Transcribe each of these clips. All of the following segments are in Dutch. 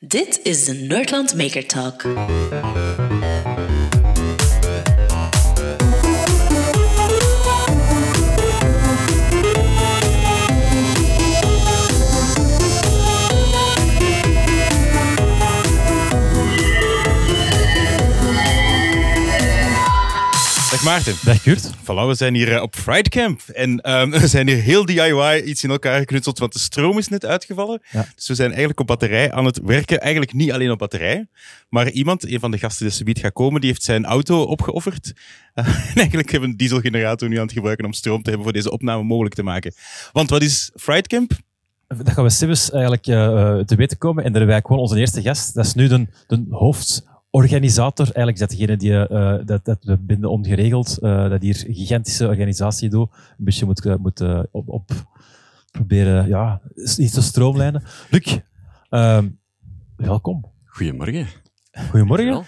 Dit is de Nerdland Maker Talk. Dag Maarten. Dag Kurt. Voilà, we zijn hier eh, op Fright Camp. En ehm, we zijn hier heel DIY iets in elkaar geknutseld, want de stroom is net uitgevallen. Ja. Dus we zijn eigenlijk op batterij aan het werken. Eigenlijk niet alleen op batterij, maar iemand, een van de gasten die subiet gaat komen, die heeft zijn auto opgeofferd. En eigenlijk hebben we een dieselgenerator nu aan het gebruiken om stroom te hebben voor deze opname mogelijk te maken. Want wat is Fright Camp? Dat gaan we Sibbes eigenlijk eh, eh, te weten komen. En daar hebben wij gewoon onze eerste gast. Dat is nu de, de hoofdorganisator. Eigenlijk is dat degene die eh, dat, dat we binden ongeregeld, eh, dat hier een gigantische organisatie doet. Een beetje moet, eh, moet op, op proberen ja, iets te stroomlijnen. Luc, ehm, welkom. Goedemorgen. Goedemorgen.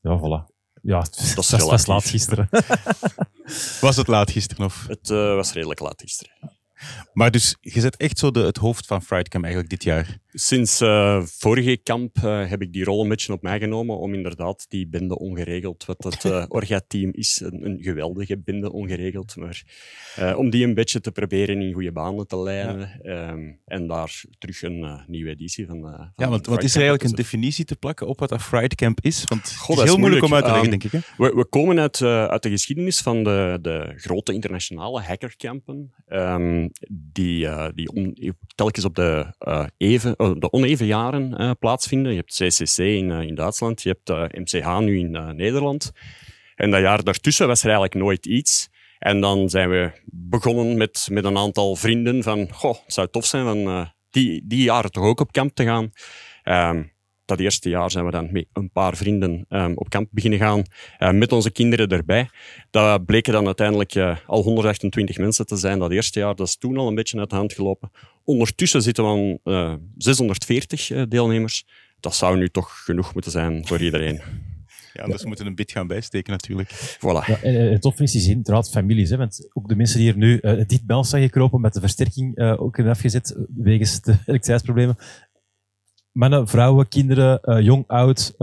Ja, voilà. Ja, dat is was, laat gisteren. Was het laat gisteren of? Het eh, was redelijk laat gisteren. Maar dus, je zet echt zo de, het hoofd van Fright Camp eigenlijk dit jaar. Sinds eh, vorige kamp eh, heb ik die rol een beetje op mij genomen om inderdaad die binde ongeregeld, wat het eh Orga-team is, een, een geweldige binde ongeregeld, maar eh, om die een beetje te proberen in goede banen te leiden ehm, en daar terug een nieuwe editie van, eh, van Ja, want wat is er eigenlijk een definitie te plakken op wat dat Fright Camp is? Want het Goh, is dat is heel moeilijk om uit te leggen, moeilijk. denk ik. Hè? We, we komen uit, eh, uit de geschiedenis van de, de grote internationale hackerkampen, ehm, die, eh, die telkens op de, eh, even, de oneven jaren eh, plaatsvinden. Je hebt CCC in, eh, in Duitsland, je hebt eh, MCH nu in eh, Nederland. En dat jaar daartussen was er eigenlijk nooit iets. En dan zijn we begonnen met, met een aantal vrienden van, goh, het zou tof zijn eh, die, die jaren toch ook op kamp te gaan. Ehm, dat eerste jaar zijn we dan met een paar vrienden ehm, op kamp beginnen gaan, eh, met onze kinderen erbij. Dat bleken dan uiteindelijk eh, al 128 mensen te zijn dat eerste jaar. Dat is toen al een beetje uit de hand gelopen. Ondertussen zitten we aan eh, 640 eh, deelnemers. Dat zou nu toch genoeg moeten zijn voor iedereen. Ja, anders moeten we een bit gaan bijsteken natuurlijk. Voilà. Ja, en, het toffe is, ziet inderdaad families. Hè, want ook de mensen die hier nu uh, dit bel zijn gekropen met de versterking eh, ook in afgezet wegens de elektriciteitsproblemen. Mannen, vrouwen, kinderen, eh, jong, oud.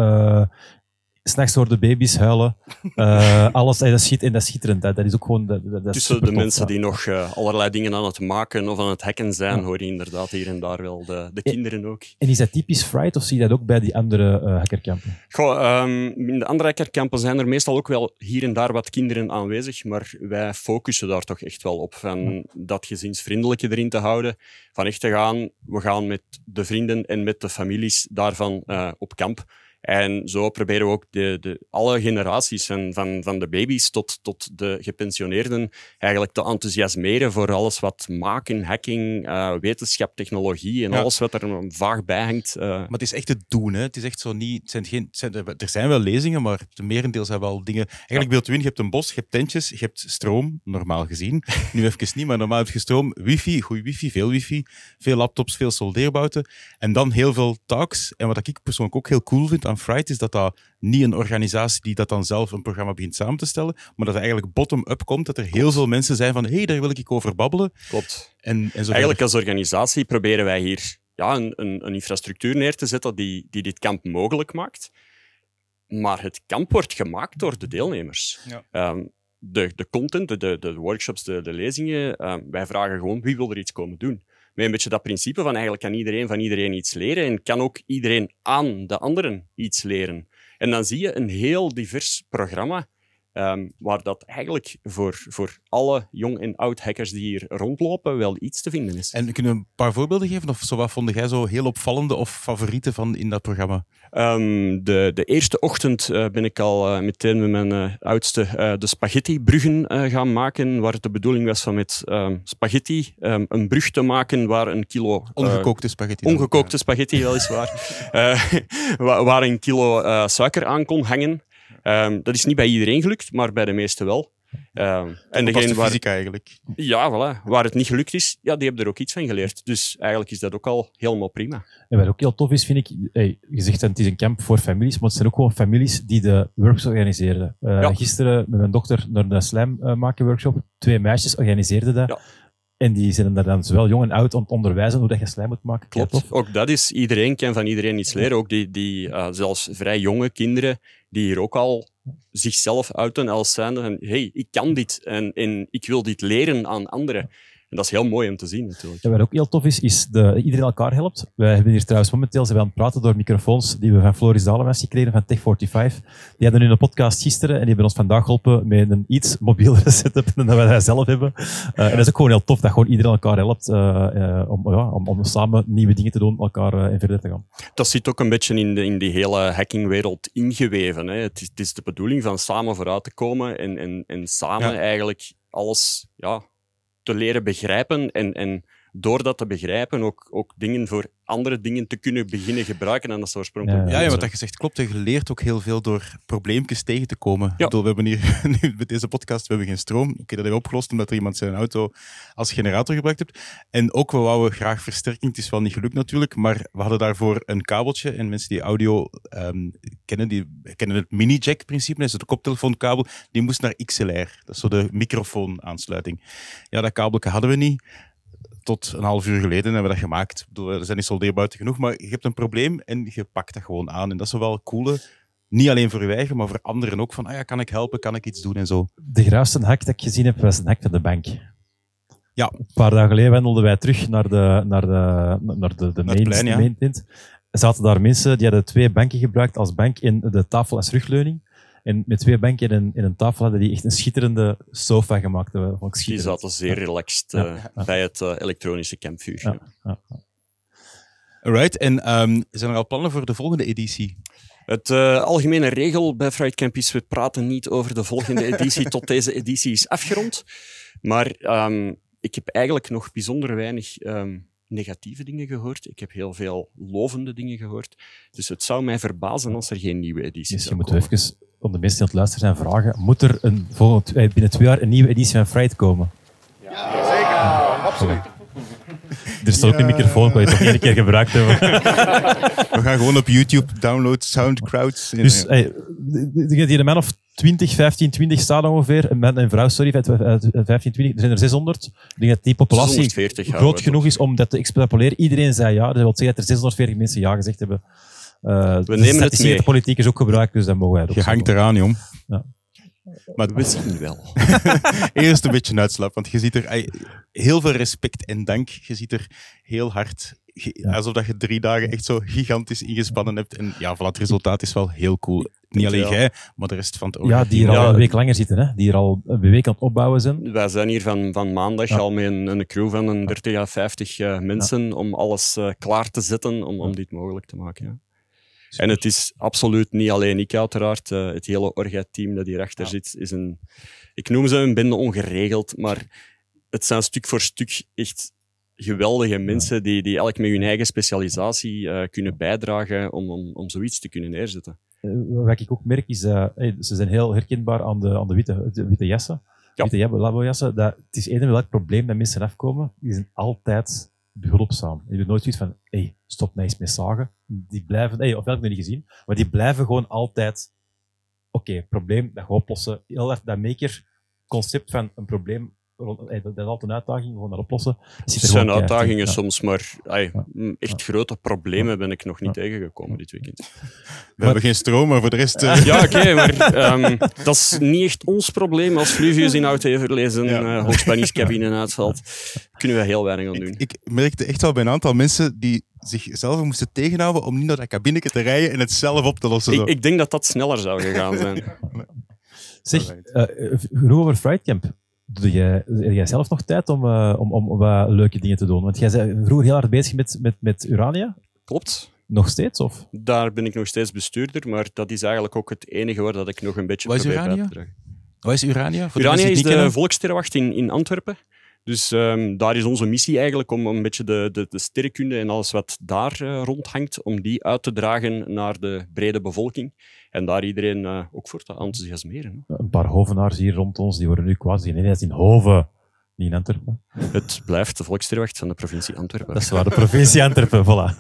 Eh S'nachts hoorden baby's huilen. eh, alles, en dat, is, schit- en dat is schitterend. hè. Dat is ook gewoon... Dat, dat, dat Tussen de mensen ja. die nog eh, allerlei dingen aan het maken of aan het hacken zijn, hoor je inderdaad hier en daar wel de, de kinderen ook. En is dat typisch Fright of zie je dat ook bij die andere eh, hackerkampen? Goh, ehm, in de andere hackerkampen zijn er meestal ook wel hier en daar wat kinderen aanwezig, maar wij focussen daar toch echt wel op. Van dat gezinsvriendelijke erin te houden. Van echt te gaan, we gaan met de vrienden en met de families daarvan eh, op kamp. En zo proberen we ook de, de, alle generaties, van, van, van de baby's tot, tot de gepensioneerden, eigenlijk te enthousiasmeren voor alles wat maken, hacking, eh, wetenschap, technologie en Ja. alles wat er vaag bij hangt. eh, Maar het is echt het doen. Hè. Het is echt zo niet. Het zijn geen, het zijn, er zijn wel lezingen, maar de merendeel zijn wel dingen. Eigenlijk beeld u in: je hebt een bos, je hebt tentjes, je hebt stroom, normaal gezien. Nu even niet, maar normaal heb je stroom, wifi, goede wifi, veel wifi, veel laptops, veel soldeerbouten. En dan heel veel talks. En wat ik persoonlijk ook heel cool vind aan Fright is dat dat niet een organisatie die dat dan zelf een programma begint samen te stellen, maar dat het eigenlijk bottom-up komt. Dat er heel veel mensen zijn van: hé, hey, daar wil ik over babbelen. klopt. En, en zo Eigenlijk als organisatie proberen wij hier ja, een, een, een infrastructuur neer te zetten die, die dit kamp mogelijk maakt. Maar het kamp wordt gemaakt door de deelnemers. Ja. Ehm, de, de content, de, de, de workshops, de, de lezingen, ehm, wij vragen gewoon wie wil er iets komen doen. Met een beetje dat principe van eigenlijk kan iedereen van iedereen iets leren en kan ook iedereen aan de anderen iets leren. En dan zie je een heel divers programma Ehm, waar dat eigenlijk voor, voor alle jong en oud hackers die hier rondlopen wel iets te vinden is. En kunnen we een paar voorbeelden geven? Of zo, wat vond jij zo heel opvallende of favorieten van in dat programma? Ehm, de, de eerste ochtend eh, ben ik al eh, meteen met mijn eh, oudste de spaghetti-bruggen gaan maken, waar het de bedoeling was van met ehm, spaghetti een brug te maken waar een kilo... Ongekookte spaghetti. ongekookte spaghetti, weliswaar. Eh, wa- waar een kilo suiker aan kon hangen. Ehm, dat is niet bij iedereen gelukt, maar bij de meesten wel. Ehm, en En degene waar, fysica eigenlijk. ja, voilà, waar het niet gelukt is, ja, die hebben er ook iets van geleerd. Dus eigenlijk is dat ook al helemaal prima. En wat ook heel tof is, vind ik, hey, je zegt dat het is een camp voor families, maar het zijn ook gewoon families die de workshops organiseren. Eh, Ja. Gisteren met mijn dochter naar de slam eh, maken workshop, twee meisjes organiseerden dat. Ja. En die zijn daar dan zowel jong en oud aan het onderwijzen hoe dat je slijm moet maken. Klopt. Ook dat is, iedereen kan van iedereen iets leren. Ook die, die uh, zelfs vrij jonge kinderen, die hier ook al zichzelf uiten als zijnde van hey, ik kan dit en, en ik wil dit leren aan anderen. En dat is heel mooi om te zien, natuurlijk. Ja, wat ook heel tof is, is dat iedereen elkaar helpt. Wij hebben hier trouwens momenteel zijn we aan het praten door microfoons die we van Floris Dalemans gekregen van Tech45. Die hadden nu een podcast gisteren en die hebben ons vandaag geholpen met een iets mobielere setup dan dat wij zelf hebben. Uh, en dat is ook gewoon heel tof dat gewoon iedereen elkaar helpt uh, uh, om, ja, om, om, samen nieuwe dingen te doen, elkaar in verder te gaan. Dat zit ook een beetje in, de, in die hele hackingwereld ingeweven. Hè. Het, is, het is de bedoeling van samen vooruit te komen en, en, en samen ja. eigenlijk alles ja, te leren begrijpen en, en door dat te begrijpen ook, ook dingen voor andere dingen te kunnen beginnen gebruiken dan dat ze oorspronkelijk Ja, ja, wat je zegt klopt. Je leert ook heel veel door probleempjes tegen te komen. Ja. Bedoel, we hebben hier nu met deze podcast we hebben geen stroom. Oké, dat hebben we opgelost omdat er iemand zijn auto als generator gebruikt heeft. En ook we wouden graag versterking. Het is wel niet gelukt natuurlijk, maar we hadden daarvoor een kabeltje. En mensen die audio um, kennen, die kennen het mini-jack-principe. Dat is het koptelefoonkabel. Die moest naar XLR. Dat is zo de microfoonaansluiting. Ja, dat kabelje hadden we niet tot een half uur geleden hebben we dat gemaakt. Bedoel, er zijn niet soldeerbuiten genoeg, maar je hebt een probleem en je pakt dat gewoon aan. En dat is wel coole. Niet alleen voor je eigen, maar voor anderen ook. Van, ah ja, kan ik helpen? Kan ik iets doen? En zo. De graafste hack dat ik gezien heb, was een hack van de bank. Ja. Een paar dagen geleden wandelden wij terug naar de, naar de, naar de, de main, plein, ja. main tent. Er zaten daar mensen die hadden twee banken gebruikt als bank in de tafel als rugleuning. En met twee banken en een, en een tafel hadden die echt een schitterende sofa gemaakt. Die zaten zeer relaxed uh, ja, ja. bij het uh, elektronische ja. Alright, en um, zijn er al plannen voor de volgende editie? Het uh, algemene regel bij Fright Camp is, we praten niet over de volgende editie tot deze editie is afgerond. Maar um, ik heb eigenlijk nog bijzonder weinig um, negatieve dingen gehoord. Ik heb heel veel lovende dingen gehoord. Dus het zou mij verbazen als er geen nieuwe editie Misschien zou moeten we even, om de mensen die aan het luisteren zijn, vragen. Moet er een, volgend, binnen twee jaar een nieuwe editie van Fright komen? Ja, zeker. Ja, absoluut. Er staat ook een microfoon, kan je toch één keer gebruikt hebben. We gaan gewoon op YouTube download Soundclouds. Dus hey, die een man of 20, 15, 20 staat ongeveer. Een man en vrouw, sorry, 15, 20. Er zijn er 600. Ik denk dat die populatie 640, groot genoeg is om dat te extrapoleren. Iedereen zei ja. Dat wil zeggen dat er 640 mensen ja gezegd hebben. Uh, We nemen het mee. De politiek is ook gebruikt, dus dat mogen wij ook Je hangt eraan, jong. Ja. Maar zien wel. Eerst een beetje uitslap, want je ziet er heel veel respect en dank. Je ziet er heel hard, alsof dat je drie dagen echt zo gigantisch ingespannen hebt. En ja, voilà, het resultaat is wel heel cool. Niet alleen jij, maar de rest van het Ja, die hier al een week langer zitten, hè? die hier al een week aan het opbouwen zijn. Wij zijn hier van, van maandag ja. al met een, een, crew van een 30 à 50 uh, mensen ja. om alles uh, klaar te zetten om, om dit mogelijk te maken. En het is absoluut niet alleen ik, uiteraard. Uh, het hele orga-team dat hierachter ja. zit, is een... Ik noem ze een bende ongeregeld, maar het zijn stuk voor stuk echt geweldige mensen die, die elk met hun eigen specialisatie uh, kunnen bijdragen om, om, om zoiets te kunnen neerzetten. Uh, wat ik ook merk is, uh, hey, ze zijn heel herkenbaar aan de, aan de witte, de witte jassen. Ja. Witte labojassen. Dat, het is één welk probleem dat mensen afkomen, die zijn altijd behulpzaam. Je doet nooit zoiets van, hey, stop eens met zagen. Die blijven, hey, of heb ik niet gezien, maar die blijven gewoon altijd, oké, probleem, dat gaan we oplossen. Heel erg dat maker concept van een probleem, dat is altijd een uitdaging, gewoon dat oplossen. Het zijn uitdagingen ja. soms, maar ay, ja. echt grote problemen ben ik nog niet tegengekomen dit weekend. We maar, hebben geen stroom, maar voor de rest... Uh... Ja, oké, okay, maar um, dat is niet echt ons probleem als Fluvius in Oud-Heverlees een ja. uh, hoogspanningscabine uitvalt. kunnen we heel weinig aan doen. Ik, ik, merkte echt wel bij een aantal mensen die zichzelf moesten tegenhouden om niet naar dat kabinetje te rijden en het zelf op te lossen. Ik, ik denk dat dat sneller zou gegaan zijn. zeg, uh, genoeg over Fright Camp. Doe jij, heb jij zelf nog tijd om, uh, om, om wat leuke dingen te doen? Want jij bent vroeger heel hard bezig met, met, met Urania. Klopt. Nog steeds? Of? Daar ben ik nog steeds bestuurder, maar dat is eigenlijk ook het enige waar dat ik nog een beetje Wat is probeer Urania? bij te dragen. Wat is Urania? Voor Urania is de kennen? volkssterrenwacht in, in Antwerpen. Dus um, daar is onze missie eigenlijk om een beetje de, de, de sterrenkunde en alles wat daar uh, rondhangt, om die uit te dragen naar de brede bevolking. En daar iedereen uh, ook voor te enthousiasmeren. Hè. Een paar hovenaars hier rond ons, die worden nu quasi ineens in Hoven, niet in Antwerpen. Het blijft de volkssterrenwacht van de provincie Antwerpen. Dat is waar, de provincie Antwerpen, voilà.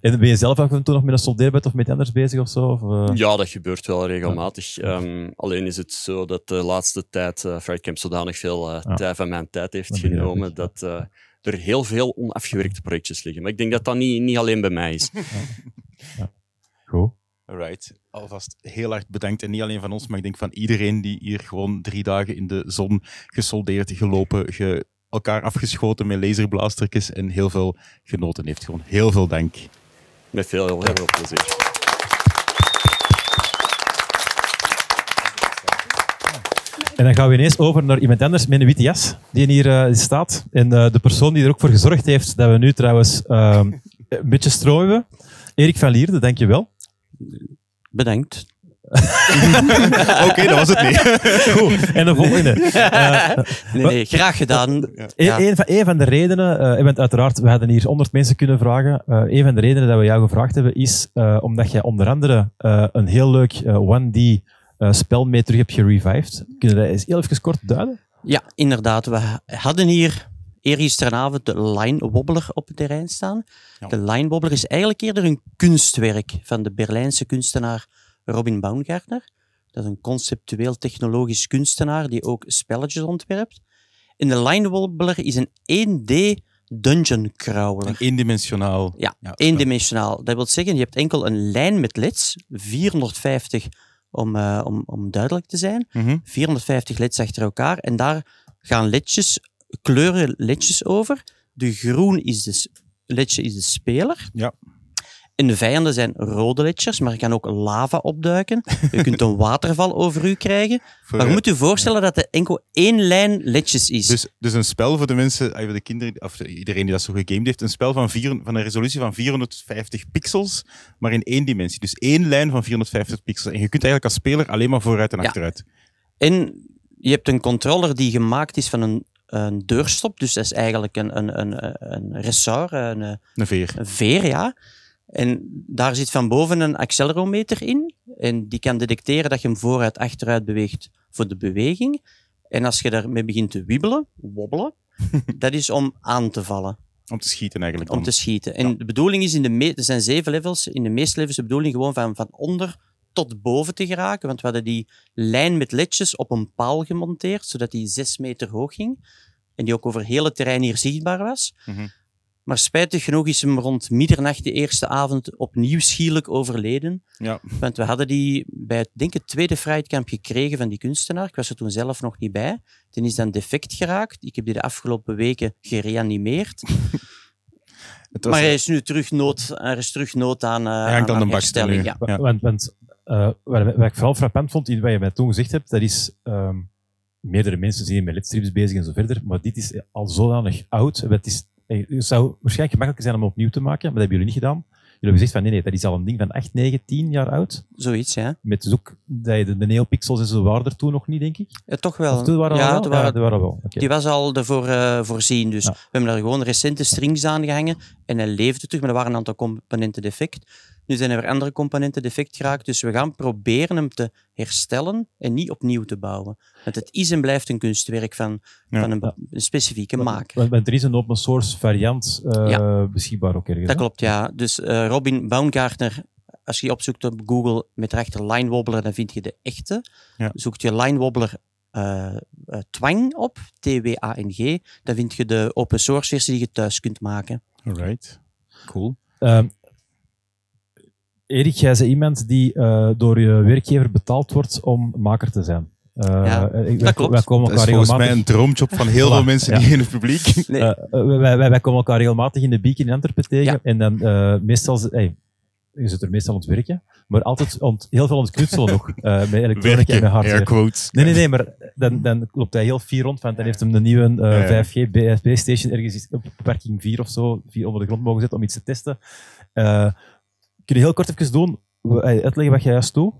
En ben je zelf af en toe nog met een soldeerbed of met anders bezig of zo? Of, eh? Ja, dat gebeurt wel regelmatig. Ehm, alleen is het zo dat de laatste tijd uh, Fightcamp zodanig veel uh, Ja. tijd van mijn tijd heeft Dat genomen dat eh, er heel veel onafgewerkte projectjes liggen. Maar ik denk dat dat niet, niet alleen bij mij is. Goed. Alright. Alvast heel hard bedankt. En niet alleen van ons, maar ik denk van iedereen die hier gewoon drie dagen in de zon gesoldeerd, gelopen, ge elkaar afgeschoten met laserblastertjes en heel veel genoten heeft. Gewoon heel veel dank. Met veel, heel veel plezier. En dan gaan we ineens over naar iemand anders met een witte jas, die hier eh, staat. En eh, de persoon die er ook voor gezorgd heeft dat we nu trouwens ehm, een beetje stroom hebben. Erik van Lierde, dank Bedankt. Oké, dat was het niet. Goed. En de volgende. Eh, Nee, nee, graag gedaan. Een, Ja. een van, een van de redenen, eh, want uiteraard, we hadden hier 100 mensen kunnen vragen. Eh een van de redenen dat we jou gevraagd hebben, is eh, omdat jij onder andere eh, een heel leuk eh, 1D eh, spel mee terug hebt gerevived. Kun je dat eens heel even kort duiden? Ja, inderdaad. We hadden hier eergisteravond de Line Wobbler op het terrein staan. Ja. De Line Wobbler is eigenlijk eerder een kunstwerk van de Berlijnse kunstenaar Robin Baumgartner. Dat is een conceptueel technologisch kunstenaar die ook spelletjes ontwerpt. En de Line Wobbler is een 1D dungeon crawler. Een eendimensionaal. Ja, Ja, eendimensionaal. Dat wil zeggen, je hebt enkel een lijn met leds, 450 om, eh, om, om duidelijk te zijn. Mhm. 450 leds achter elkaar. En daar gaan ledjes, kleuren ledjes over. De groen is de, ledje is de speler. Ja. En de vijanden zijn rode ledjes, maar er kan ook lava opduiken. Je kunt een waterval over u krijgen. Maar je moet je voorstellen dat er enkel één lijn ledjes is. Dus, dus een spel voor de mensen, ah, voor de kinderen, of de- iedereen die dat zo gegamed heeft, een spel van, vier, van een resolutie van 450 pixels, maar in één dimensie. Dus één lijn van 450 pixels. En je kunt eigenlijk als speler alleen maar vooruit en Ja. achteruit. En je hebt een controller die gemaakt is van een, een deurstop. Dus dat is eigenlijk een, een, een, een ressort, een, Een veer. een veer, ja. En daar zit van boven een accelerometer in. En die kan detecteren dat je hem vooruit, achteruit beweegt voor de beweging. En als je daarmee begint te wiebelen, wobbelen, dat is om aan te vallen, Om te schieten eigenlijk. om te schieten. En de bedoeling is, in de er zijn zeven levels, in de meeste levels de bedoeling gewoon van, van onder tot boven te geraken. Want we hadden die lijn met ledjes op een paal gemonteerd, zodat die zes meter hoog ging. En die ook over heel het terrein hier zichtbaar was. Mhm. Maar spijtig genoeg is hem rond middernacht de eerste avond opnieuw schielijk overleden. Ja. Want we hadden die bij het, denk het tweede Frightenkamp gekregen van die kunstenaar. Ik was er toen zelf nog niet bij. Die is dan defect geraakt. Ik heb die de afgelopen weken gereanimeerd. Het was, maar hij is nu terug nood, er is terug nood aan, uh, aan herstelling. Ja. Ja. Want, want eh, wat, wat ik vooral frappant vond in wat je mij toen gezegd hebt, dat is ehm, meerdere mensen zijn hier met ledstrips bezig en zo verder, maar dit is al zodanig oud. Het, is, eh, het zou waarschijnlijk gemakkelijker zijn om opnieuw te maken, maar dat hebben jullie niet gedaan. Jullie hebben gezegd van nee, nee, dat is al een ding van 8, 9, 10 jaar oud. Zoiets, ja. Met dus ook dat je de, de neopixels en zo waren er toen nog niet, denk ik. Ja, toch wel. Of toen waren ja, al toen waren- ja, waren wel. Die was al ervoor eh, voorzien. Dus Ja. we hebben daar gewoon recente strings aan gehangen en hij leefde terug, maar er waren een aantal componenten defect. Nu zijn er weer andere componenten defect geraakt, dus we gaan proberen hem te herstellen en niet opnieuw te bouwen. Want het is en blijft een kunstwerk van, Ja. van een, specifieke maker. Want, want er is een open source variant eh, Ja. beschikbaar ook ergens. Dat hè? klopt, ja. Dus eh, Robin Baumgartner, als je opzoekt op Google met erachter Line Wobbler, dan vind je de echte. Ja. Zoekt je Line Wobbler eh, eh, Twang op, T-W-A-N-G, dan vind je de open source versie die je thuis kunt maken. Alright. Cool. Ehm, Erik, jij bent iemand die eh, door je werkgever betaald wordt om maker te zijn. Eh, Ja, eh, dat klopt. wij komen Dat is elkaar volgens mij een droomjob van heel Voilà, veel mensen ja. die in het publiek. Nee. wij, wij, wij komen elkaar regelmatig in de Beacon in Antwerpen tegen. Ja. En dan eh, meestal, hey, je zit er meestal aan het werken, maar altijd ont, heel veel aan het knutselen nog. eh met elektronica en met hardware. Nee, nee, nee, maar dan, dan loopt hij heel fier rond, want dan heeft hem een nieuwe eh, Ja, ja. 5G BSB-station ergens op parking 4 of zo, vier onder de grond mogen zetten om iets te testen. Kun je heel kort even doen, uitleggen wat jij juist doet?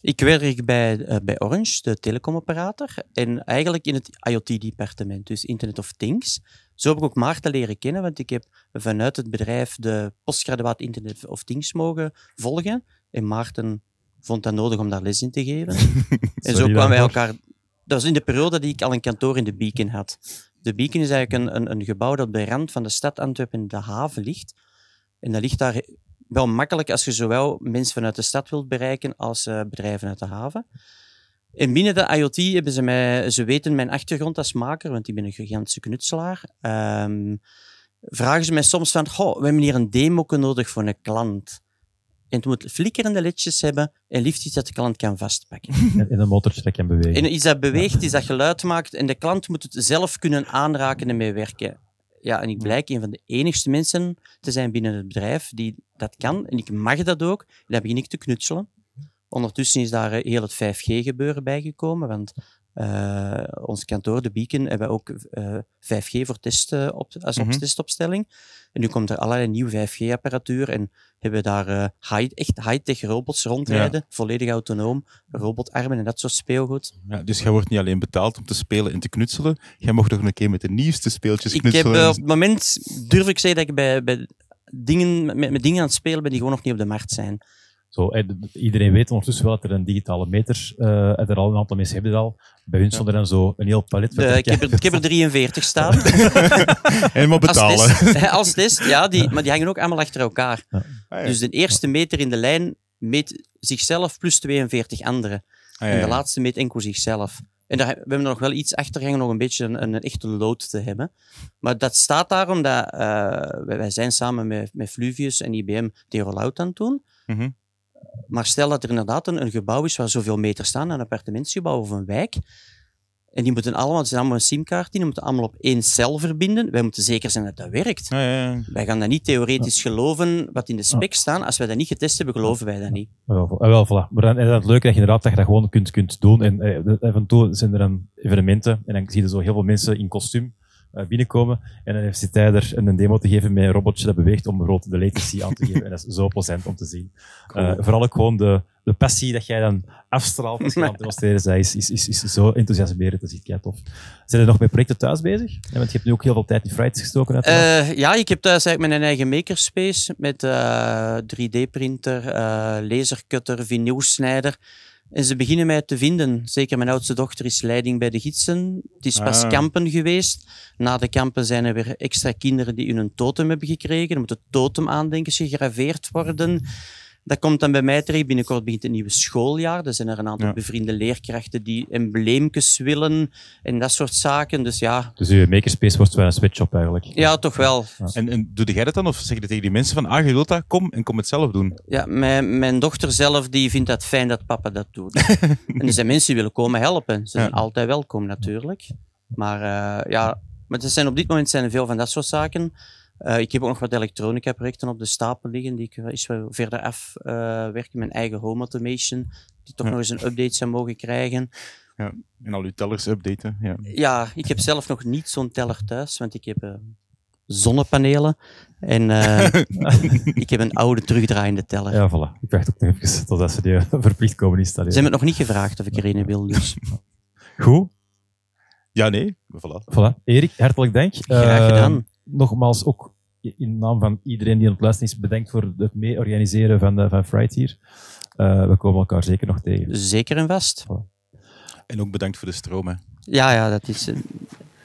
Ik werk bij, eh, bij Orange, de telecomoperator, en eigenlijk in het IoT-departement, dus Internet of Things. Zo heb ik ook Maarten leren kennen, want ik heb vanuit het bedrijf de postgraduaat Internet of Things mogen volgen. En Maarten vond dat nodig om daar les in te geven. en zo kwamen wij elkaar... Dat was in de periode dat ik al een kantoor in de Beacon had. De Beacon is eigenlijk een, een, een gebouw dat de rand van de stad Antwerpen in de haven ligt. En dat ligt daar wel makkelijk als je zowel mensen vanuit de stad wilt bereiken als eh, bedrijven uit de haven. En binnen de IoT hebben ze mij, ze weten mijn achtergrond als maker, want ik ben een gigantische knutselaar. Ehm, vragen ze mij soms van, goh, we hebben hier een demo nodig voor een klant. En het moet flikkerende ledjes hebben en liefst iets dat de klant kan vastpakken. In een motortje dat kan bewegen. En iets dat beweegt, iets dat geluid maakt en de klant moet het zelf kunnen aanraken en meewerken. Ja, en ik blijk een van de enigste mensen te zijn binnen het bedrijf die dat kan. En ik mag dat ook. En dan begin ik te knutselen. Ondertussen is daar eh, heel het 5G-gebeuren bijgekomen, want eh, ons kantoor, de Beacon, hebben ook eh, 5G voor testen op, als Mhm. testopstelling. En nu komt er allerlei nieuwe 5G-apparatuur en hebben we daar eh, high, echt high-tech robots rondrijden, volledig autonoom, robotarmen en dat soort speelgoed. Ja, dus jij wordt niet alleen betaald om te spelen en te knutselen, jij mocht nog een keer met de nieuwste speeltjes Ik heb, knutselen. eh, op het moment durf ik zeggen dat ik bij, bij dingen, met, met dingen aan het spelen ben die gewoon nog niet op de markt zijn. Zo, iedereen weet ondertussen wel dat er een digitale meter, eh en er al een aantal mensen hebben dat al. Bij hun stond er dan zo een heel palet. De, ik, heb er, ik heb er 43 staan. Helemaal betalen. Als als test, ja, die, maar die hangen ook allemaal achter elkaar. Ah, ja. Dus de eerste meter in de lijn meet zichzelf plus 42 anderen. Ah, ja, En de laatste meet enkel zichzelf. En daar, we hebben er nog wel iets achter hangen, nog een beetje een, een echte load te hebben. Maar dat staat daar omdat eh, wij, wij zijn samen met, met Fluvius en IBM die rollout aan het doen. Mhm. Maar stel dat er inderdaad een, een gebouw is waar zoveel meters staan, een appartementsgebouw of een wijk. En die moeten allemaal, het zijn allemaal een simkaart in, die moeten allemaal op één cel verbinden. Wij moeten zeker zijn dat dat werkt. Ja, ja, ja. Wij gaan dat niet theoretisch geloven wat in de spec staan. Als wij dat niet getest hebben, geloven wij dat niet. Wel, ah, wel, voilà. Maar dan is het leuke dat je inderdaad dat je dat gewoon kunt, kunt doen. En eh, af en toe zijn er dan evenementen en dan zie je zo heel veel mensen in kostuum eh, binnenkomen. En dan heeft ze tijd er een demo te geven met een robotje dat beweegt om bijvoorbeeld de latency aan te geven. En dat is zo plezant om te zien. Eh, vooral ook gewoon de, de passie dat jij dan afstraalt als je aan het demonstreren bent, is, is, is, is zo enthousiasmerend. Dat is kei tof. Zijn er nog met projecten thuis bezig? Ja, want je hebt nu ook heel veel tijd in Fridays gestoken. Eh, ja, ik heb thuis eigenlijk mijn eigen makerspace met eh 3D-printer, eh lasercutter, vinylsnijder. En ze beginnen mij te vinden. Zeker mijn oudste dochter is leiding bij de gidsen. Het is pas Ah. kampen geweest. Na de kampen zijn er weer extra kinderen die hun totem hebben gekregen. Er moet het totem aandenkens gegraveerd worden. Dat komt dan bij mij terecht. Binnenkort begint het nieuwe schooljaar. Er zijn er een aantal Ja. bevriende leerkrachten die embleemjes willen en dat soort zaken. Dus ja, Dus je makerspace wordt wel een sweatshop eigenlijk. ja toch wel. En, en doe jij dat dan? Of zeg je tegen die mensen van, ah, je wilt dat? Kom en kom het zelf doen. Ja, mijn, mijn dochter zelf die vindt dat fijn dat papa dat doet. en er zijn mensen die willen komen helpen. Ze zijn Ja. altijd welkom natuurlijk. Maar eh, ja, maar er zijn op dit moment zijn er veel van dat soort zaken. Eh, ik heb ook nog wat elektronica-projecten op de stapel liggen die ik eens wel verder af eh, werken. Mijn eigen home automation, die toch Ja. nog eens een update zou mogen krijgen. En al uw tellers updaten. Ja. Ja, ik heb zelf nog niet zo'n teller thuis, want ik heb eh, zonnepanelen. En eh, ik heb een oude terugdraaiende teller. Ja, voilà. Ik wacht ook nog even totdat ze die verplicht komen Ze installeren. hebben het nog niet gevraagd of ik er een wil, dus Goed. ja, nee. Voilà. Voilà. Erik, hartelijk dank. graag gedaan. Nogmaals, ook in naam van iedereen die aan het luisteren is, bedankt voor het mee organiseren van, uh, van Fright hier. Uh, we komen elkaar zeker nog tegen. Zeker en vast. En ook bedankt voor de stroom. Hè. Ja, ja, dat is... Uh,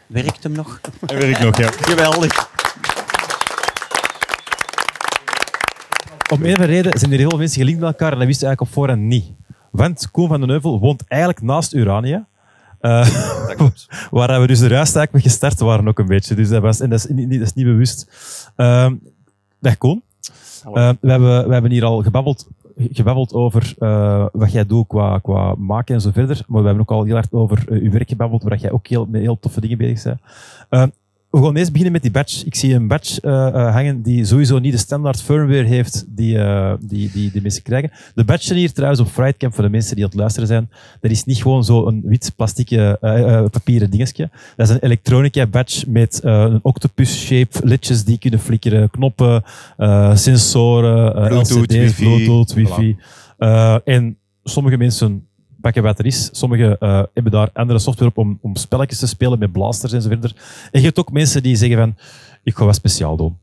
werkt hem nog? Hij werkt nog, ja. Geweldig. Om een of andere reden zijn er heel veel mensen gelinkt met elkaar en dat wisten eigenlijk op voorhand niet. Want Koen van den Heuvel woont eigenlijk naast Urania. Uh, Dat klopt. waar we dus de ruist eigenlijk mee gestart waren ook een beetje. Dus dat, was, en dat, is niet, dat is niet bewust. Uh, dag Koen. Uh, we, hebben, we hebben hier al gebabbeld, gebabbeld over uh, wat jij doet qua, qua maken en zo verder. Maar we hebben ook al heel hard over uw werk gebabbeld, waar jij ook heel, met heel toffe dingen bezig bent. We gaan eerst beginnen met die badge. Ik zie een badge uh, uh, hangen die sowieso niet de standaard firmware heeft die, uh, die, die de mensen krijgen. De badge hier trouwens op Frightcamp, voor de mensen die aan het luisteren zijn, dat is niet gewoon zo een wit plastieke uh, papieren dingetje. Dat is een elektronica badge met een octopus-shape, ledjes die kunnen flikkeren, knoppen, sensoren, Bluetooth, LCD's, wifi. Bluetooth, wifi. En sommige mensen pakken wat er is. Sommigen uh, hebben daar andere software op om, om spelletjes te spelen met blasters en zo verder. En je hebt ook mensen die zeggen van, ik ga wat speciaal doen.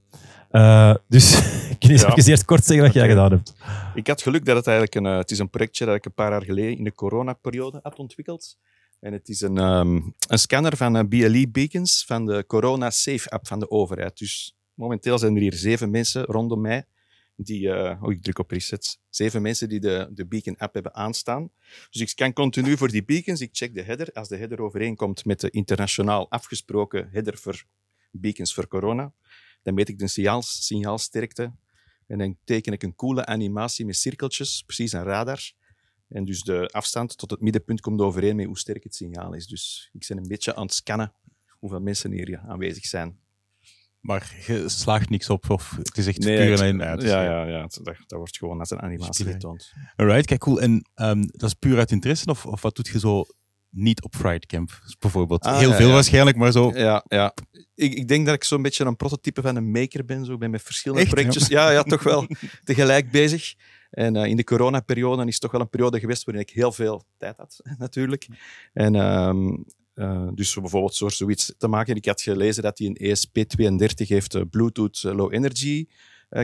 Uh, dus ik kan eens ja. eerst kort zeggen wat jij gedaan hebt. Ik had geluk dat het eigenlijk een, uh, het is een projectje dat ik een paar jaar geleden in de coronaperiode had ontwikkeld. En het is een, um, een scanner van BLE Beacons van de Corona Safe app van de overheid. Dus momenteel zijn er hier zeven mensen rondom mij die, eh, oh, ik druk op reset, zeven mensen die de, de Beacon-app hebben aanstaan. Dus ik kan continu voor die beacons, ik check de header. Als de header overeenkomt met de internationaal afgesproken header voor beacons voor corona, dan meet ik de signaals, signaalsterkte en dan teken ik een coole animatie met cirkeltjes, precies een radar. En dus de afstand tot het middenpunt komt overeen met hoe sterk het signaal is. Dus ik ben een beetje aan het scannen hoeveel mensen hier aanwezig zijn. Maar je slaagt niks op, of het is echt Nee, puur het- en uit. ja, ja, ja. Dat, dat wordt gewoon als een animatie getoond. Alright, kijk, cool. En ehm, dat is puur uit interesse, of, of wat doet je zo niet op Fright Camp? Dus bijvoorbeeld Ah, heel ja, veel ja. waarschijnlijk, maar zo... Ja, ja. Ik, ik denk dat ik zo'n beetje een prototype van een maker ben. Zo. Ik ben met verschillende Echt, projectjes. Ja, ja, toch wel tegelijk bezig. En eh, in de coronaperiode is het toch wel een periode geweest waarin ik heel veel tijd had, natuurlijk. En ehm, eh, dus zo bijvoorbeeld zo, zoiets te maken. Ik had gelezen dat hij een ESP32 heeft, eh, Bluetooth eh, Low Energy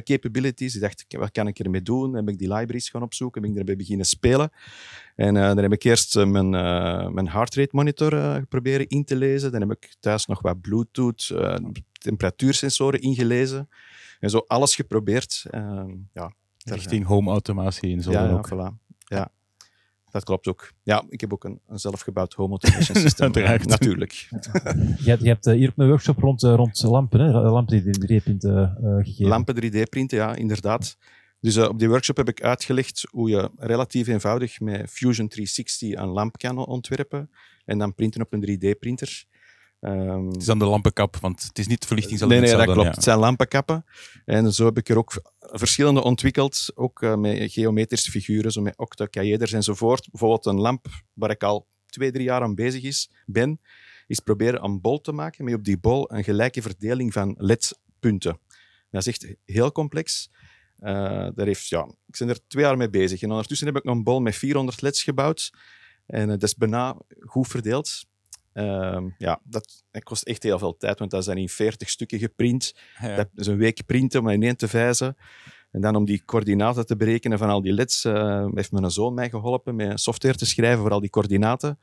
capabilities. Ik dacht, wat kan ik ermee doen? Dan heb ik die libraries gaan opzoeken, ben ik erbij beginnen spelen. En eh, dan heb ik eerst mijn, mijn heart rate monitor proberen in te lezen. Dan heb ik thuis nog wat Bluetooth temperatuursensoren ingelezen. En zo alles geprobeerd. Ehm, ja, Richting home automatie en zo. ja, dan ja, ook. voilà. Ja, dat klopt ook. Ja, ik heb ook een, een zelfgebouwd home automation systeem. Natuurlijk. Je, hebt- je hebt eh, hier ook een workshop rond, eh, rond lampen, hè? lampen die 3D-printen eh gegeven. Lampen 3D-printen, ja, inderdaad. Dus op die workshop heb ik uitgelegd hoe je relatief eenvoudig met Fusion 360 een lamp kan ontwerpen en dan printen op een 3D-printer. Ehm, Het is dan de lampenkap, want het is niet verlichting nee, nee, dat klopt. ja. Het zijn lampenkappen. En zo heb ik er ook verschillende ontwikkeld, ook eh, met geometrische figuren, zo met octocaeders enzovoort. Bijvoorbeeld een lamp waar ik al twee, drie jaar aan bezig is, ben, is proberen een bol te maken met op die bol een gelijke verdeling van LED-punten. Dat is echt heel complex. Eh, daar heeft, ja, ik ben er twee jaar mee bezig. En ondertussen heb ik een bol met 400 LED's gebouwd. En eh, dat is bijna goed verdeeld. Ehm, ja, dat, dat kost echt heel veel tijd, want dat zijn in 40 stukken geprint. Ja. Dat is een week printen om ineen te vijzen. En dan om die coördinaten te berekenen van al die leds, eh, heeft mijn zoon mij geholpen met software te schrijven voor al die coördinaten.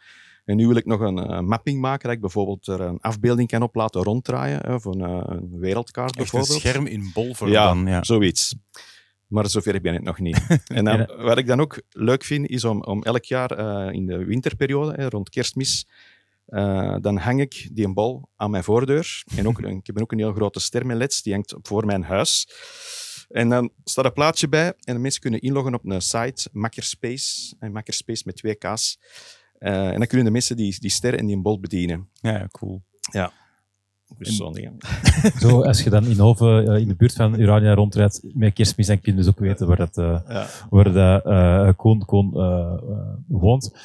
En nu wil ik nog een eh, mapping maken, dat ik bijvoorbeeld er een afbeelding kan op laten ronddraaien, eh, voor een, een wereldkaart Echt een bijvoorbeeld. scherm in bolvorm Ja, dan. Ja. zoiets. Maar zover ben ik nog niet. En dan, wat ik dan ook leuk vind, is om, om elk jaar eh, in de winterperiode, hè, rond kerstmis, eh, dan hang ik die een bal aan mijn voordeur. En ook, ik heb ook een heel grote ster met leds, die hangt voor mijn huis. En dan staat een plaatje bij en de mensen kunnen inloggen op een site, Makerspace, en Makerspace met twee K's. Eh, en dan kunnen de mensen die, die ster en die een bol bedienen. ja, cool. Dus zo'n dingen. Zo, als je dan in Hoven, eh, in de buurt van Urania rondrijdt met kerstmis, dan kun je dus ook weten waar dat, Ja. waar dat Koen, Koen woont.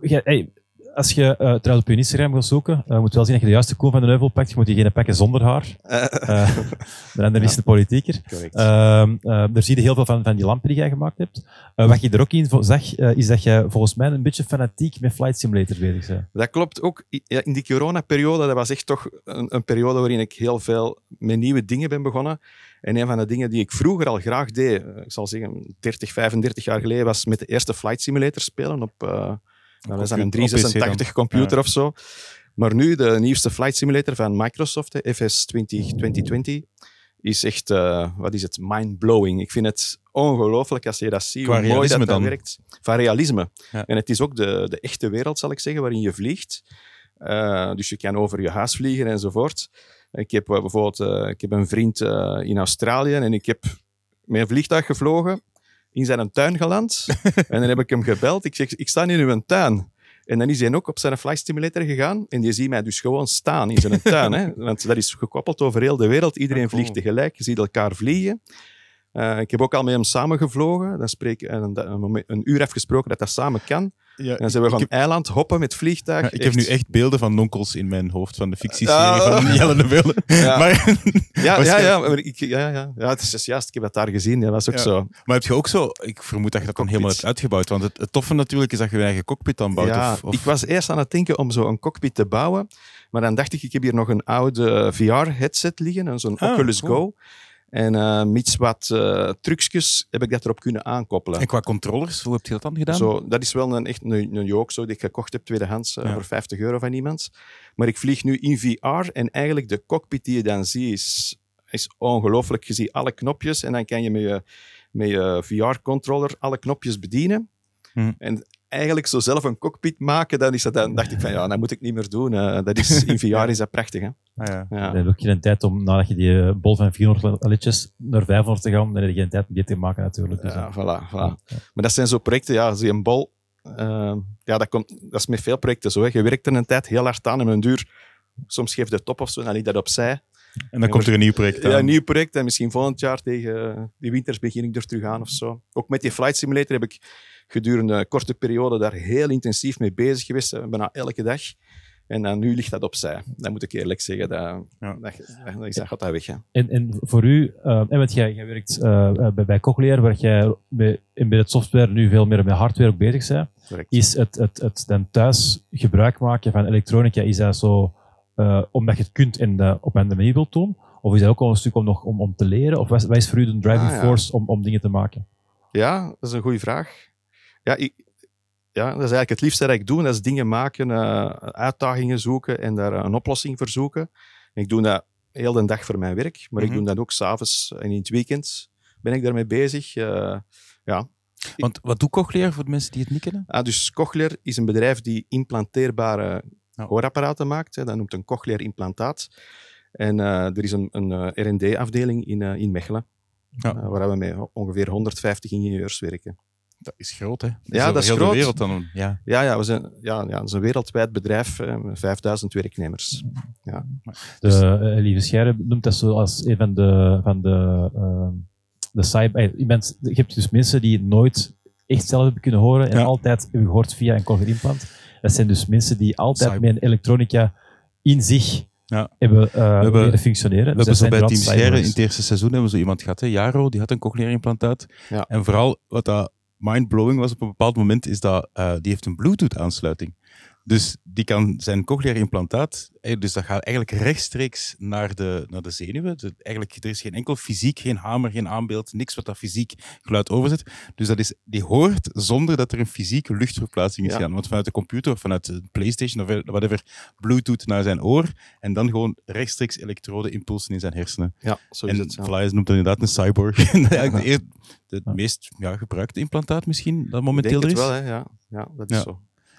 Ja, hey, als je eh trouwens op je Instagram wil zoeken, eh, moet je wel zien dat je de juiste Koen van de Neuvel pakt. Je moet diegene pakken zonder haar. Eh, de is de politieker. Correct. Ehm eh, daar zie je heel veel van, van die lampen die jij gemaakt hebt. Wat je er ook in zag, is dat je volgens mij een beetje fanatiek met Flight Simulator bezig bent. Dat klopt ook. Ja, in die coronaperiode, dat was echt toch een, een periode waarin ik heel veel met nieuwe dingen ben begonnen. En een van de dingen die ik vroeger al graag deed, ik zal zeggen 30, 35 jaar geleden, was met de eerste Flight Simulator spelen op, eh dat was dan een computer- op PC 386 computer Ja. of zo. Maar nu, de nieuwste Flight Simulator van Microsoft, hè, FS 20, 2020, is echt, eh, wat is het, mind-blowing. Ik vind het ongelooflijk als je dat ziet, Qua hoe mooi dat, dan? werkt. Van realisme. Ja. En het is ook de, de echte wereld, zal ik zeggen, waarin je vliegt. Eh, dus je kan over je huis vliegen enzovoort. Ik heb eh, bijvoorbeeld ik heb een vriend in Australië en ik heb met een vliegtuig gevlogen, in zijn tuin geland. en dan heb ik hem gebeld. Ik zeg, ik sta in uw tuin. En dan is hij ook op zijn flight simulator gegaan. En die ziet mij dus gewoon staan in zijn tuin. Hè? Want dat is gekoppeld over heel de wereld. Iedereen cool. vliegt tegelijk. Je ziet elkaar vliegen. Eh, ik heb ook al met hem samengevlogen. Dan spreek, en een, een, een uur afgesproken dat dat samen kan. Ja, En dan zijn we van heb- eiland hoppen met vliegtuig. Ja, ik heb nu echt beelden van nonkels in mijn hoofd van de fictieserie van Jelle de Wille. Ja. Maar, Ja, ja, ja, maar ik, ja, ja. ja, het is dus juist. Ik heb dat daar gezien. Dat was ook Ja. zo. maar heb je ook zo, ik vermoed dat je dat dan helemaal hebt uitgebouwd, want het, het toffe natuurlijk is dat je je eigen cockpit dan bouwt. Ja, of, of- Ik was eerst aan het denken om zo een cockpit te bouwen. Maar dan dacht ik, ik heb hier nog een oude VR-headset liggen, een zo'n Ah, Oculus cool. Go. En mits wat eh trucjes heb ik dat erop kunnen aankoppelen. En qua controllers, hoe heb je dat dan gedaan? Zo, dat is wel een, echt een, een joke zo, die ik gekocht heb tweedehands eh, Ja. voor 50 euro van iemand. Maar ik vlieg nu in VR en eigenlijk de cockpit die je dan ziet is is ongelooflijk. Je ziet alle knopjes en dan kan je met je, met je VR-controller alle knopjes bedienen. Hm. En eigenlijk zo zelf een cockpit maken, dan, is dat, dan dacht ik van ja, dat moet ik niet meer doen. Eh, dat is, in VR is dat prachtig. Hè? Ah, ja. Ja. Dan heb je ook geen tijd om, nadat je die eh, bol van 400 liedjes naar 500 te gaan, dan heb je geen tijd om die te maken natuurlijk. Dus, Ja, voilà, voilà. Maar dat zijn zo projecten, ja, zie een bol. eh, ja, dat, komt, dat is met veel projecten zo. Hè. Je werkt er een tijd heel hard aan en een duur. Soms geeft de top of zo, dan ligt dat opzij. En dan komt er een nieuw project aan. Ja, een nieuw project en misschien volgend jaar tegen die winters begin ik er terug aan of zo. Ook met die Flight Simulator heb ik gedurende een korte periode daar heel intensief mee bezig geweest, eh, bijna elke dag. En dan nu ligt dat opzij. Dat moet ik eerlijk zeggen. Dat, Ja. dat, dat, dat gaat dat weg. Hè. En, en voor u, eh, en want jij, jij werkt eh, eh, bij, bij Cochlear, waar jij bij embedded software nu veel meer met hardware ook bezig bent, Correct. is het, het, het dan thuis gebruik maken van elektronica, is dat zo eh, omdat je het kunt en dat op een manier wilt doen? Of is dat ook wel een stuk om, nog, om, om te leren? Of wat is, wat is voor u de driving Ah, ja. force om, om dingen te maken? Ja, dat is een goede vraag. Ja, ik, ja, dat is eigenlijk het liefste dat ik doe. Dat is dingen maken, eh, uitdagingen zoeken en daar een oplossing voor zoeken. En ik doe dat heel de dag voor mijn werk, maar Mhm. ik doe dat ook s'avonds en in het weekend ben ik daarmee bezig. Eh, ja. Want wat doet Cochlear voor de mensen die het niet kennen? Ah, dus Cochlear is een bedrijf die implanteerbare Ja. hoorapparaten maakt. Hè. Dat noemt een Cochlear implantaat. En eh, er is een, een eh, R&D-afdeling in, eh, in Mechelen, Ja. eh, waar we met ongeveer 150 ingenieurs werken. Dat is groot, hè? Ja, dat is heel groot. de wereld dan. Ja. Ja, ja, we zijn, ja, ja, het is een wereldwijd bedrijf, eh, met 5000 werknemers. De, Dus- eh, Lieve Scheire noemt dat zo als een van de, van de, ehm, de cyber... eh, Je, bent, je hebt dus mensen die nooit echt zelf hebben kunnen horen en Ja. altijd hebben gehoord via een cochlear implant. Dat zijn dus mensen die altijd Cyber. met een elektronica in zich Ja. hebben, eh hebben- leren functioneren. We Dus hebben zo bij Team Scheire in het eerste seizoen hebben we zo iemand gehad, hè? Jaro, die had een cochlear implantaat. Ja. En vooral wat dat mindblowing was op een bepaald moment, is dat eh, die heeft een Bluetooth-aansluiting. Dus die kan zijn cochlear implantaat, eh, dus dat gaat eigenlijk rechtstreeks naar de, naar de zenuwen. Dus eigenlijk, er is geen enkel fysiek, geen hamer, geen aanbeeld, niks wat dat fysiek geluid overzet. Dus dat is, die hoort zonder dat er een fysieke luchtverplaatsing is Ja. gaan. Want vanuit de computer of vanuit de PlayStation of whatever, Bluetooth naar zijn oor en dan gewoon rechtstreeks elektrode-impulsen in zijn hersenen. Ja, zo is En het. ja. Flyers noemt dat inderdaad een cyborg. Eigenlijk de, meest ja, gebruikte implantaat misschien, dat Ik denk momenteel er het is. wel, hè. Ja, ja dat is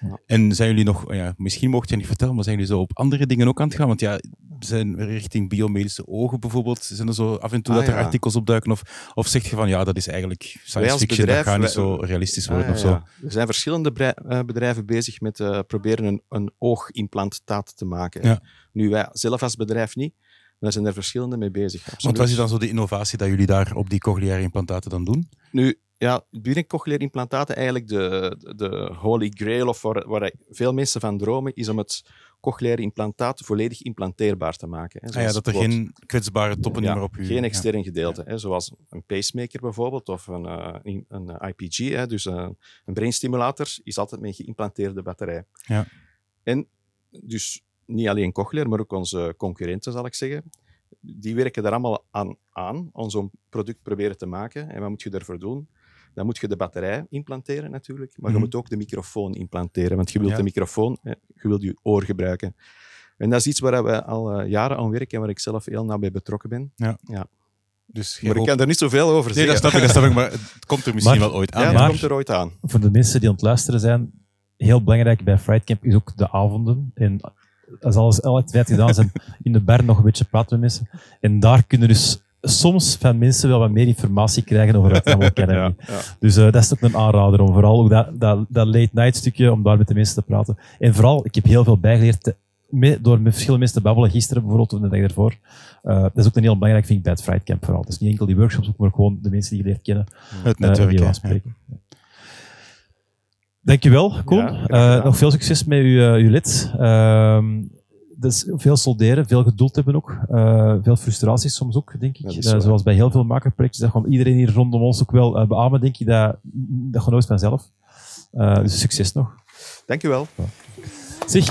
Ja. En zijn jullie nog, ja, misschien mocht je niet vertellen, maar zijn jullie zo op andere dingen ook aan het gaan? Want ja, zijn richting biomedische ogen bijvoorbeeld, zijn er zo af en toe Ah, dat er ja. artikels opduiken? Of, of zeg je van, ja, dat is eigenlijk science fiction, bedrijf, dat gaat niet wij- zo realistisch worden Ah, of zo? Er zijn verschillende eh, bedrijven bezig met eh, proberen een, een oogimplantaat te maken. Nu, wij zelf als bedrijf niet, maar er zijn er verschillende mee bezig. Want wat is dan zo de innovatie dat jullie daar op die cochleaire implantaten dan doen? Nu, ja, implantaten eigenlijk de, de, holy grail, of waar, waar veel mensen van dromen, is om het cochleaire implantaat volledig implanteerbaar te maken. Hè. Ah ja, dat er geen kwetsbare toppen ja, meer op je... geen ja. extern gedeelte, hè, zoals een pacemaker bijvoorbeeld, of een, eh, een, IPG, hè, dus een, een brainstimulator, is altijd met een geïmplanteerde batterij. Ja. En dus niet alleen Cochlear, maar ook onze concurrenten, zal ik zeggen, die werken daar allemaal aan, aan om zo'n product proberen te maken. En wat moet je ervoor doen? Dan moet je de batterij implanteren natuurlijk, maar Mhm. je moet ook de microfoon implanteren, want je wilt Ja. de microfoon, hè, je wilt je oor gebruiken. En dat is iets waar we al eh, jaren aan werken en waar ik zelf heel nauw bij betrokken ben. Dus jij Maar ik kan er niet zoveel over Nee, dat zeggen. snap ik, dat snap ik, maar het komt er misschien Maar- wel ooit aan. Ja, maar- komt er ooit aan. Voor de mensen die aan het luisteren zijn, heel belangrijk bij Frightcamp is ook de avonden. En als alles al het feit gedaan zijn, in de bar nog een beetje praten met mensen. En daar kunnen dus soms van mensen wel wat meer informatie krijgen over wat allemaal kennen. Ja, ja. Dus eh, dat is ook een aanrader om vooral ook dat, dat, dat late night stukje, om daar met de mensen te praten. En vooral, ik heb heel veel bijgeleerd te- mee- door met verschillende mensen te babbelen, gisteren bijvoorbeeld, of de dag ervoor. Eh, dat is ook een heel belangrijk, vind ik, bij het Fright Camp vooral. Het is niet enkel die workshops, ook, maar gewoon de mensen die je leert kennen, Het eh, netwerk. hè. aanspreken. Dankjewel, Koen. Ja, Eh, nog veel succes met uw, uw lid. Dus veel solderen, veel geduld hebben ook. Eh, veel frustraties soms ook, denk ik. Eh, zoals bij heel veel makerprojecten, dat gewoon iedereen hier rondom ons ook wel eh, beamen, denk ik. Dat, dat gewoon nooit vanzelf. Eh, dus succes nog. Dank u wel. Zeg.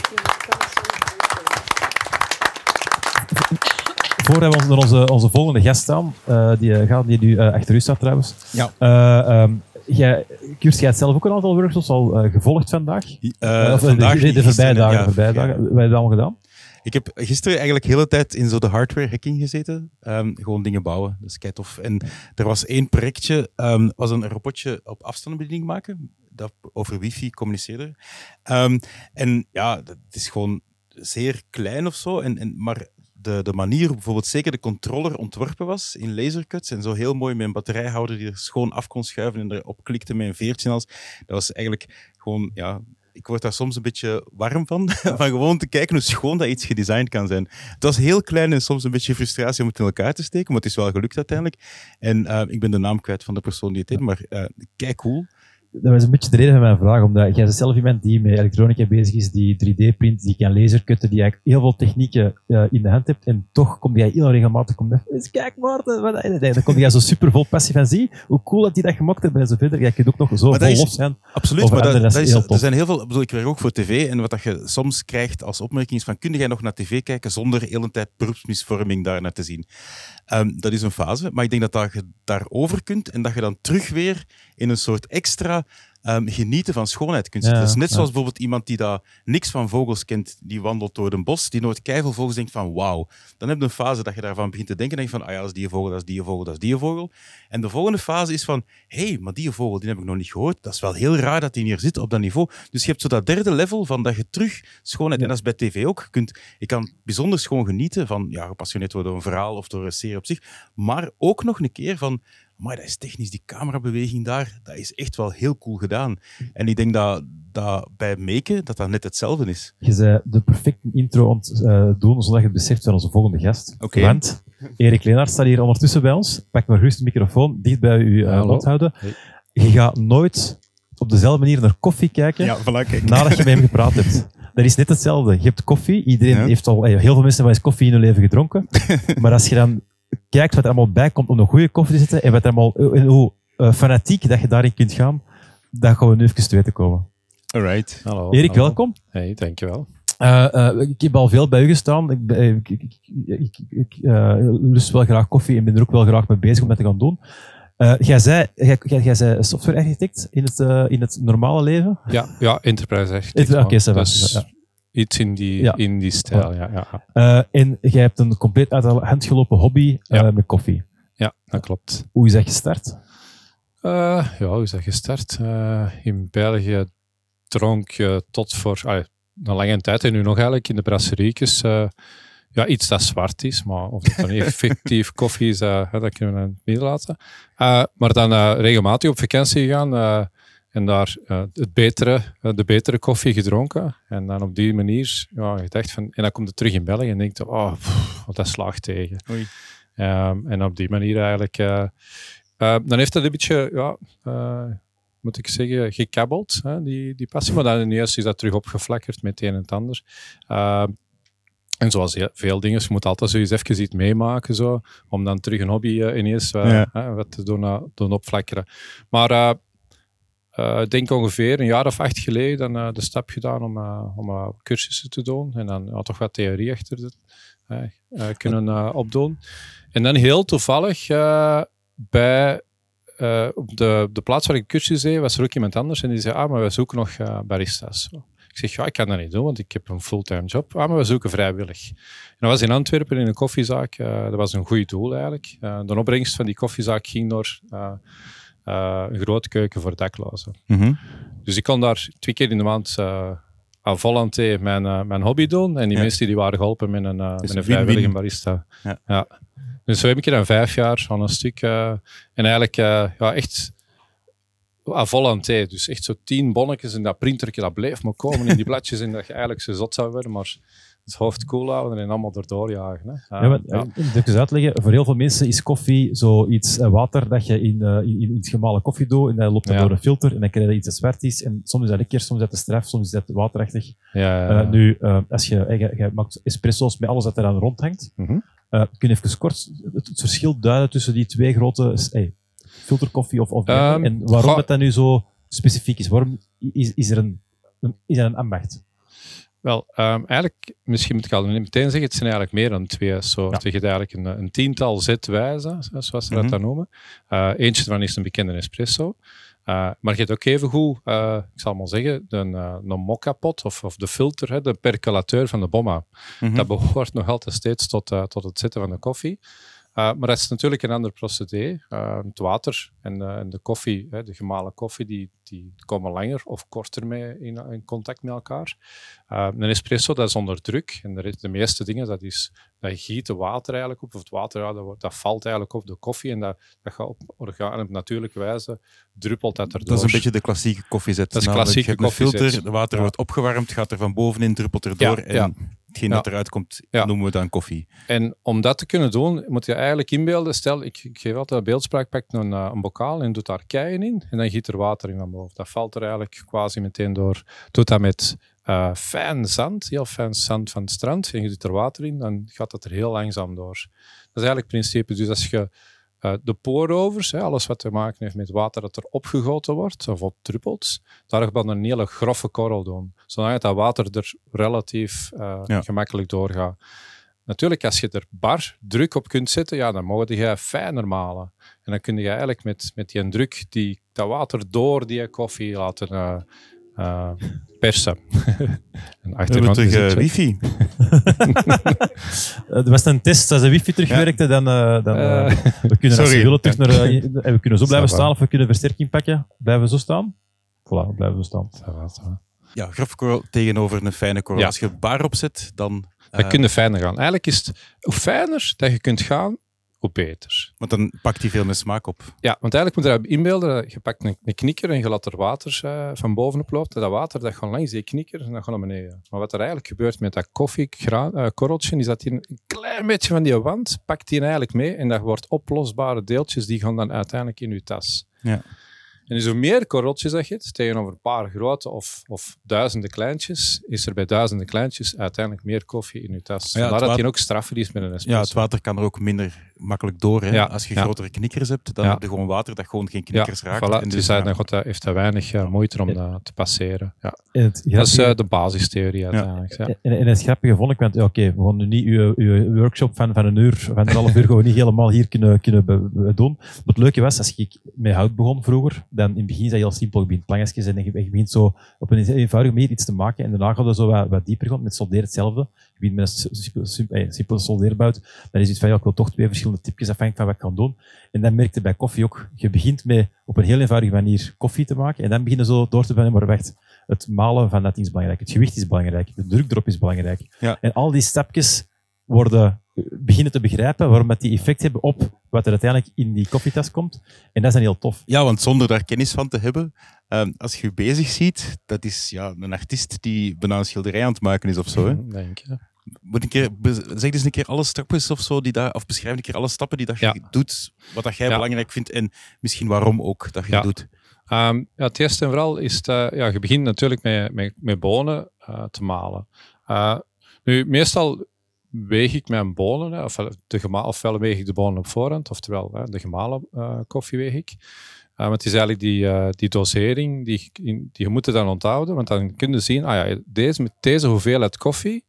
Voor we naar onze, onze volgende gast staan, eh, die, gaat, die nu eh, achter u staat trouwens. Ja. Eh, ehm, jij, jij hebt zelf ook een aantal workshops al gevolgd vandaag. Eh, of, vandaag de, de, voorbije dagen. ja. voorbije dagen. Wat heb je allemaal gedaan? Ik heb gisteren eigenlijk de hele tijd in zo de hardware hacking gezeten. Ehm, gewoon dingen bouwen, dat is. En er was één projectje, ehm, was een robotje op afstandsbediening maken, dat over wifi communiceerde. Ehm, en ja, dat is gewoon zeer klein of zo, en, en, maar de, de manier bijvoorbeeld zeker de controller ontworpen was in lasercuts en zo heel mooi met een batterijhouder die er schoon af kon schuiven en erop klikte met een veertje als, dat was eigenlijk gewoon, ja, ik word daar soms een beetje warm van, van gewoon te kijken hoe schoon dat iets gedesigned kan zijn. Het was heel klein en soms een beetje frustratie om het in elkaar te steken, maar het is wel gelukt uiteindelijk. En uh, ik ben de naam kwijt van de persoon die het deed, maar uh, kijk cool dat was een beetje de reden van mijn vraag, omdat jij zelf iemand die met elektronica bezig is, die 3D-print, die kan lasercutten, die eigenlijk heel veel technieken uh, in de hand hebt, en toch kom jij heel regelmatig, kom je, kijk Maarten, wat, dan kom jij zo super vol passie van, zie, hoe cool dat die dat gemaakt hebben en zo verder. Jij kunt ook nog zo vol lof zijn. Absoluut, maar dat, dat, is, er zijn heel veel, bedoel, ik werk ook voor tv, en wat dat je soms krijgt als opmerking is van, kun jij nog naar tv kijken zonder de hele tijd beroepsmisvorming daar naar te zien? Um, dat is een fase, maar ik denk dat, dat je daarover kunt en dat je dan terug weer in een soort extra um, genieten van schoonheid kunt zitten. Ja, dat is net zoals bijvoorbeeld iemand die daar niks van vogels kent, die wandelt door een bos, die nooit keiveel vogels denkt van wauw. Dan heb je een fase dat je daarvan begint te denken en denkt van ah ja, dat is die vogel, dat is die vogel, dat is die vogel. En de volgende fase is van hé, hey, maar die vogel, die heb ik nog niet gehoord. Dat is wel heel raar dat die hier zit op dat niveau. Dus je hebt zo dat derde level van dat je terug schoonheid, ja. en dat is bij tv ook, je kunt, je kan bijzonder schoon genieten van, ja, gepassioneerd worden door een verhaal of door een serie op zich, maar ook nog een keer van maar dat is technisch, die camerabeweging daar, dat is echt wel heel cool gedaan. En ik denk dat, dat bij maken dat dat net hetzelfde is. Je zei de perfecte intro om te uh, doen, zodat je het beseft van onze volgende gast. Okay. Want Erik Leenaert staat hier ondertussen bij ons. Pak maar gerust de microfoon, dicht bij uw uh, mond houden. Hey. Je gaat nooit op dezelfde manier naar koffie kijken ja, voilà, nadat je met hem gepraat hebt. Dat is net hetzelfde. Je hebt koffie. Iedereen ja. heeft al, heel veel mensen hebben eens koffie in hun leven gedronken. maar als je dan kijkt wat er allemaal bij komt om een goede koffie te zetten en wat er allemaal, en hoe uh, fanatiek dat je daarin kunt gaan, dan gaan we nu even te weten komen. Alright. Hallo. Erik, hallo. welkom. Hey, dankjewel. Uh, uh, ik heb al veel bij u gestaan. Ik, ik, ik, ik, ik uh, lust wel graag koffie en ben er ook wel graag mee bezig om dat te gaan doen. jij, zei, jij, jij zei software-architect in het, in het normale leven? Ja, ja enterprise-architect. Oké, okay, dus, ja. Iets in die, ja. in die stijl, ja. ja, ja. en jij hebt een compleet uit de hand gelopen hobby ja. met koffie. Ja, dat klopt. Hoe is dat gestart? Uh, ja, hoe is dat gestart? Uh, in België dronk je tot voor uh, een lange tijd en nu nog eigenlijk in de brasseriekjes ja, iets dat zwart is, maar of het dan effectief koffie is, dat kunnen we dan midden laten. maar dan regelmatig op vakantie gaan en daar uh, het betere, uh, de betere koffie gedronken. En dan op die manier, ja, gedacht van, en dan komt het terug in België en denkt, oh, pff, dat slaagt tegen. Um, en op die manier eigenlijk, uh, dan heeft dat een beetje, ja, moet ik zeggen, gekabbeld, hè, die, die passie. Maar dan ineens is dat terug opgeflakkerd met het een en het ander. Ehm, en zoals veel dingen, je moet altijd zoiets even iets meemaken, zo, om dan terug een hobby ineens ja. wat te doen, doen opflakkeren. Maar uh, denk ongeveer een jaar of acht geleden dan, uh, de stap gedaan om, uh, om cursussen te doen. En dan toch wat theorie achter het kunnen opdoen. En dan heel toevallig bij op de, de plaats waar ik cursus deed, was er ook iemand anders. En die zei, ah, maar we zoeken nog barista's. Ik zeg, ja, ik kan dat niet doen, want ik heb een fulltime job. Ah, maar we zoeken vrijwillig. En dat was in Antwerpen in een koffiezaak. dat was een goed doel eigenlijk. de opbrengst van die koffiezaak ging door uh, een grote keuken voor daklozen. Mm -hmm. Dus ik kon daar twee keer in de maand uh, aan volonté mijn, uh, mijn hobby doen. En die ja. mensen die waren geholpen met een, met een vrijwillige barista. Ja. ja. Dus zo heb ik er dan vijf jaar aan een stuk. en eigenlijk ja, echt à volonté. Dus echt zo tien bonnetjes en dat printertje dat bleef maar komen in die bladjes en dat je eigenlijk zo zot zou worden. Maar het hoofd koel cool houden en allemaal erdoor jagen. Hè. Uh, ja, maar, ja. Ik eens uitleggen, voor heel veel mensen is koffie zoiets uh, water dat je in, uh, in, in, het gemalen koffie doet en dat loopt ja. door een filter en dan krijg je iets dat zwart is en soms is dat lekker, soms is dat te straf, soms is dat waterachtig. Ja, nu, als je, je, je, maakt espresso's met alles dat er aan rondhangt, mm -hmm. kun je even kort het, het, verschil duiden tussen die twee grote hey, filterkoffie of, of um, en waarom het dan nu zo specifiek is? Waarom is, is er een, een is er een ambacht? Wel, ehm, eigenlijk, misschien moet ik al meteen zeggen, het zijn eigenlijk meer dan twee soorten. Je hebt eigenlijk een, een tiental zetwijzen, zoals ze dat Mhm. dan noemen. Eh, eentje ervan is een bekende espresso. Eh, maar je hebt ook even goed, eh, ik zal maar zeggen, een, uh, een mokka-pot of, of de filter, hè, de percolateur van de bomma. Mhm. Dat behoort nog altijd steeds tot, tot het zetten van de koffie. Uh, maar dat is natuurlijk een ander procedé. Uh, het water en, en de koffie, hè, de gemalen koffie, die, die komen langer of korter mee in, in contact met elkaar. Uh, een espresso, dat is onder druk. En de, de meeste dingen, dat is, dat giet de water eigenlijk op. Of het water, ja, dat, dat valt eigenlijk op de koffie. En dat, dat gaat op, orgaan, op natuurlijke wijze, druppelt dat erdoor. Dat is een beetje de klassieke koffiezet. Dat is klassieke koffiezet. filter, de water Ja. wordt opgewarmd, gaat er van bovenin, druppelt erdoor. Ja, en ja. Hetgeen Ja. dat eruit komt, Ja. noemen we dan koffie. En om dat te kunnen doen, moet je eigenlijk inbeelden. Stel, ik, ik geef altijd een beeldspraak, pak een, een bokaal en doet daar keien in. En dan giet er water in van boven. Dat valt er eigenlijk quasi meteen door. Doet dat met eh, fijn zand, heel fijn zand van het strand. En je doet er water in, dan gaat dat er heel langzaam door. Dat is eigenlijk het principe. Dus als je eh, de poorovers, hè, alles wat te maken heeft met water dat er opgegoten wordt of opdruppelt, daar gaat een hele grove korrel doen. Zodat dat water er relatief eh, Ja. gemakkelijk doorgaat. Natuurlijk, als je er bar druk op kunt zetten, ja, dan mogen je fijner malen. En dan kun je eigenlijk met, met die druk die, dat water door die koffie laten eh, eh, persen. en achtergrond terug eh, wifi. Het was een test. Als de wifi terugwerkte, dan, eh, dan eh, Eh, we kunnen sorry. we willen terug naar... eh, en we kunnen zo blijven staan of we kunnen versterking pakken. Blijven we zo staan? Voilà, we blijven zo staan. Ja, grafkorrel tegenover een fijne korrel. Ja. Als je bar opzet, dan... Dan eh, kun je fijner gaan. Eigenlijk is het, hoe fijner dat je kunt gaan, hoe beter. Want dan pakt hij veel meer smaak op. Ja, want eigenlijk moet je dat inbeelden. dat Je pakt een, een knikker en je laat er water eh, van bovenop loopt. En dat water dat gaat langs die knikker en dat gaat naar beneden. Maar wat er eigenlijk gebeurt met dat koffiekorreltje, is dat die een klein beetje van die wand pakt die eigenlijk mee. En dat wordt oplosbare deeltjes, die gaan dan uiteindelijk in je tas. Ja. En dus hoe meer korreltjes dat je hebt, tegenover een paar grote of, of duizenden kleintjes, is er bij duizenden kleintjes uiteindelijk meer koffie in je tas. Ja, Vandaar dat je ook straffer is met een espresso. Ja, het water kan er ook minder makkelijk door. Hè. Ja, Als je ja. grotere knikkers hebt, dan Ja. heb je gewoon water dat gewoon geen Ja, knikkers raakt. voilà. En dus dus, dan dat, heeft hij weinig eh, moeite om dat te passeren. Ja. Het Dat is eh, de basistheorie uiteindelijk. Ja. En, en het grappige vond ik, want oké, we gaan nu niet uw, uw workshop van, van een uur, van een half uur, gaan we niet helemaal hier kunnen, kunnen be- be- doen. Maar het leuke was, als ik met hout begon vroeger, dan in het begin is dat heel simpel. Je begint plankjes en je, je begint zo op een eenvoudige manier iets te maken. En daarna gaat het zo wat, wat dieper gaan met solderen hetzelfde. Begint met een s- simpele, simpele, simpele soldeerbout. Dan is het van, ja, ik wil toch twee verschillende tipjes afhankelijk van wat ik kan doen. En dan merkte bij koffie ook, je begint met op een heel eenvoudige manier koffie te maken. En dan begin je zo door te van, maar wacht, het malen van dat ding is belangrijk. Het gewicht is belangrijk. De druk erop is belangrijk. Ja. En al die stapjes worden, eh, beginnen te begrijpen waarom dat die effect hebben op wat er uiteindelijk in die koffietas komt. En dat is dan heel tof. Ja, want zonder daar kennis van te hebben, ehm, als je je bezig ziet, dat is ja, een artiest die bijna een schilderij aan het maken is of zo. Hè. Denk je. Moet een keer, be- zeg eens een keer alle stapjes of zo, die daar, of beschrijf een keer alle stappen die dat je Ja. doet, wat dat jij Ja. belangrijk vindt en misschien waarom ook dat je Ja. doet. Ehm, ja, het eerste en vooral is eh, ja, je begint natuurlijk met, met, met bonen eh, te malen. Eh, nu, meestal weeg ik mijn bonen, hè, ofwel, de gema ofwel weeg ik de bonen op voorhand, oftewel hè, de gemalen eh, koffie weeg ik. Eh, maar het is eigenlijk die, die dosering die, die je moet dan onthouden, want dan kun je zien, ah ja, deze, met deze hoeveelheid koffie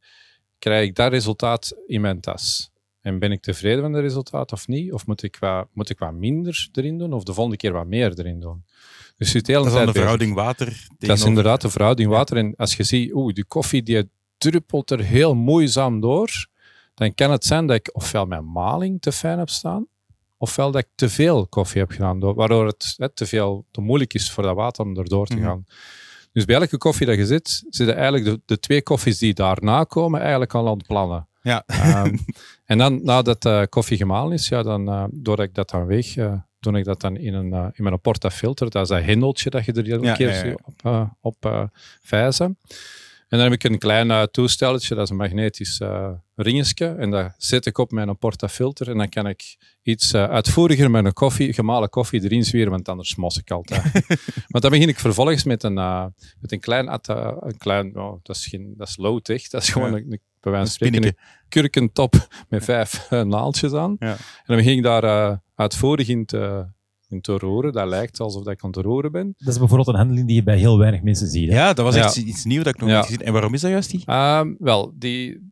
krijg ik dat resultaat in mijn tas. En ben ik tevreden van het resultaat of niet? Of moet ik, wat, moet ik wat minder erin doen? Of de volgende keer wat meer erin doen? Dus de hele Dat is dan de verhouding water Dat is tegenover- inderdaad de verhouding water. En als je ziet, oeh, die koffie die druppelt er heel moeizaam door, dan kan het zijn dat ik ofwel mijn maling te fijn heb staan, ofwel dat ik te veel koffie heb gedaan, door- waardoor het hè, te veel, te moeilijk is voor dat water om erdoor te Mhm. gaan. Dus bij elke koffie dat je zit, zitten eigenlijk de, de twee koffies die daarna komen eigenlijk al aan het plannen. Ja. Ehm, en dan, nadat de koffie gemalen is, ja, dan, eh, doordat ik dat dan weeg, eh, doe ik dat dan in, een, eh, in mijn portafilter. Dat is dat hendeltje dat je er Ja, keer ja, ja. zo op, eh, op eh, vijzen. En dan heb ik een klein eh, toestelletje, dat is een magnetisch eh ringetje. En dat zet ik op mijn portafilter. En dan kan ik iets eh, uitvoeriger met een koffie, gemalen koffie erin zwieren, want anders mos ik altijd. maar dan begin ik vervolgens met een, met een klein, een klein oh, dat is, geen, dat is low-tech, dat is gewoon Ja. een, een, bij wijze Een van spreken, een kurkentop met vijf naaldjes aan. Ja. En dan begin ik daar uitvoerig in te in te roeren. Dat lijkt alsof ik aan het roeren ben. Dat is bijvoorbeeld een handeling die je bij heel weinig mensen ziet. hè? Ja, dat was echt Ja. iets nieuws dat ik nog Ja. niet gezien En waarom is dat juist die? Ehm, wel, die,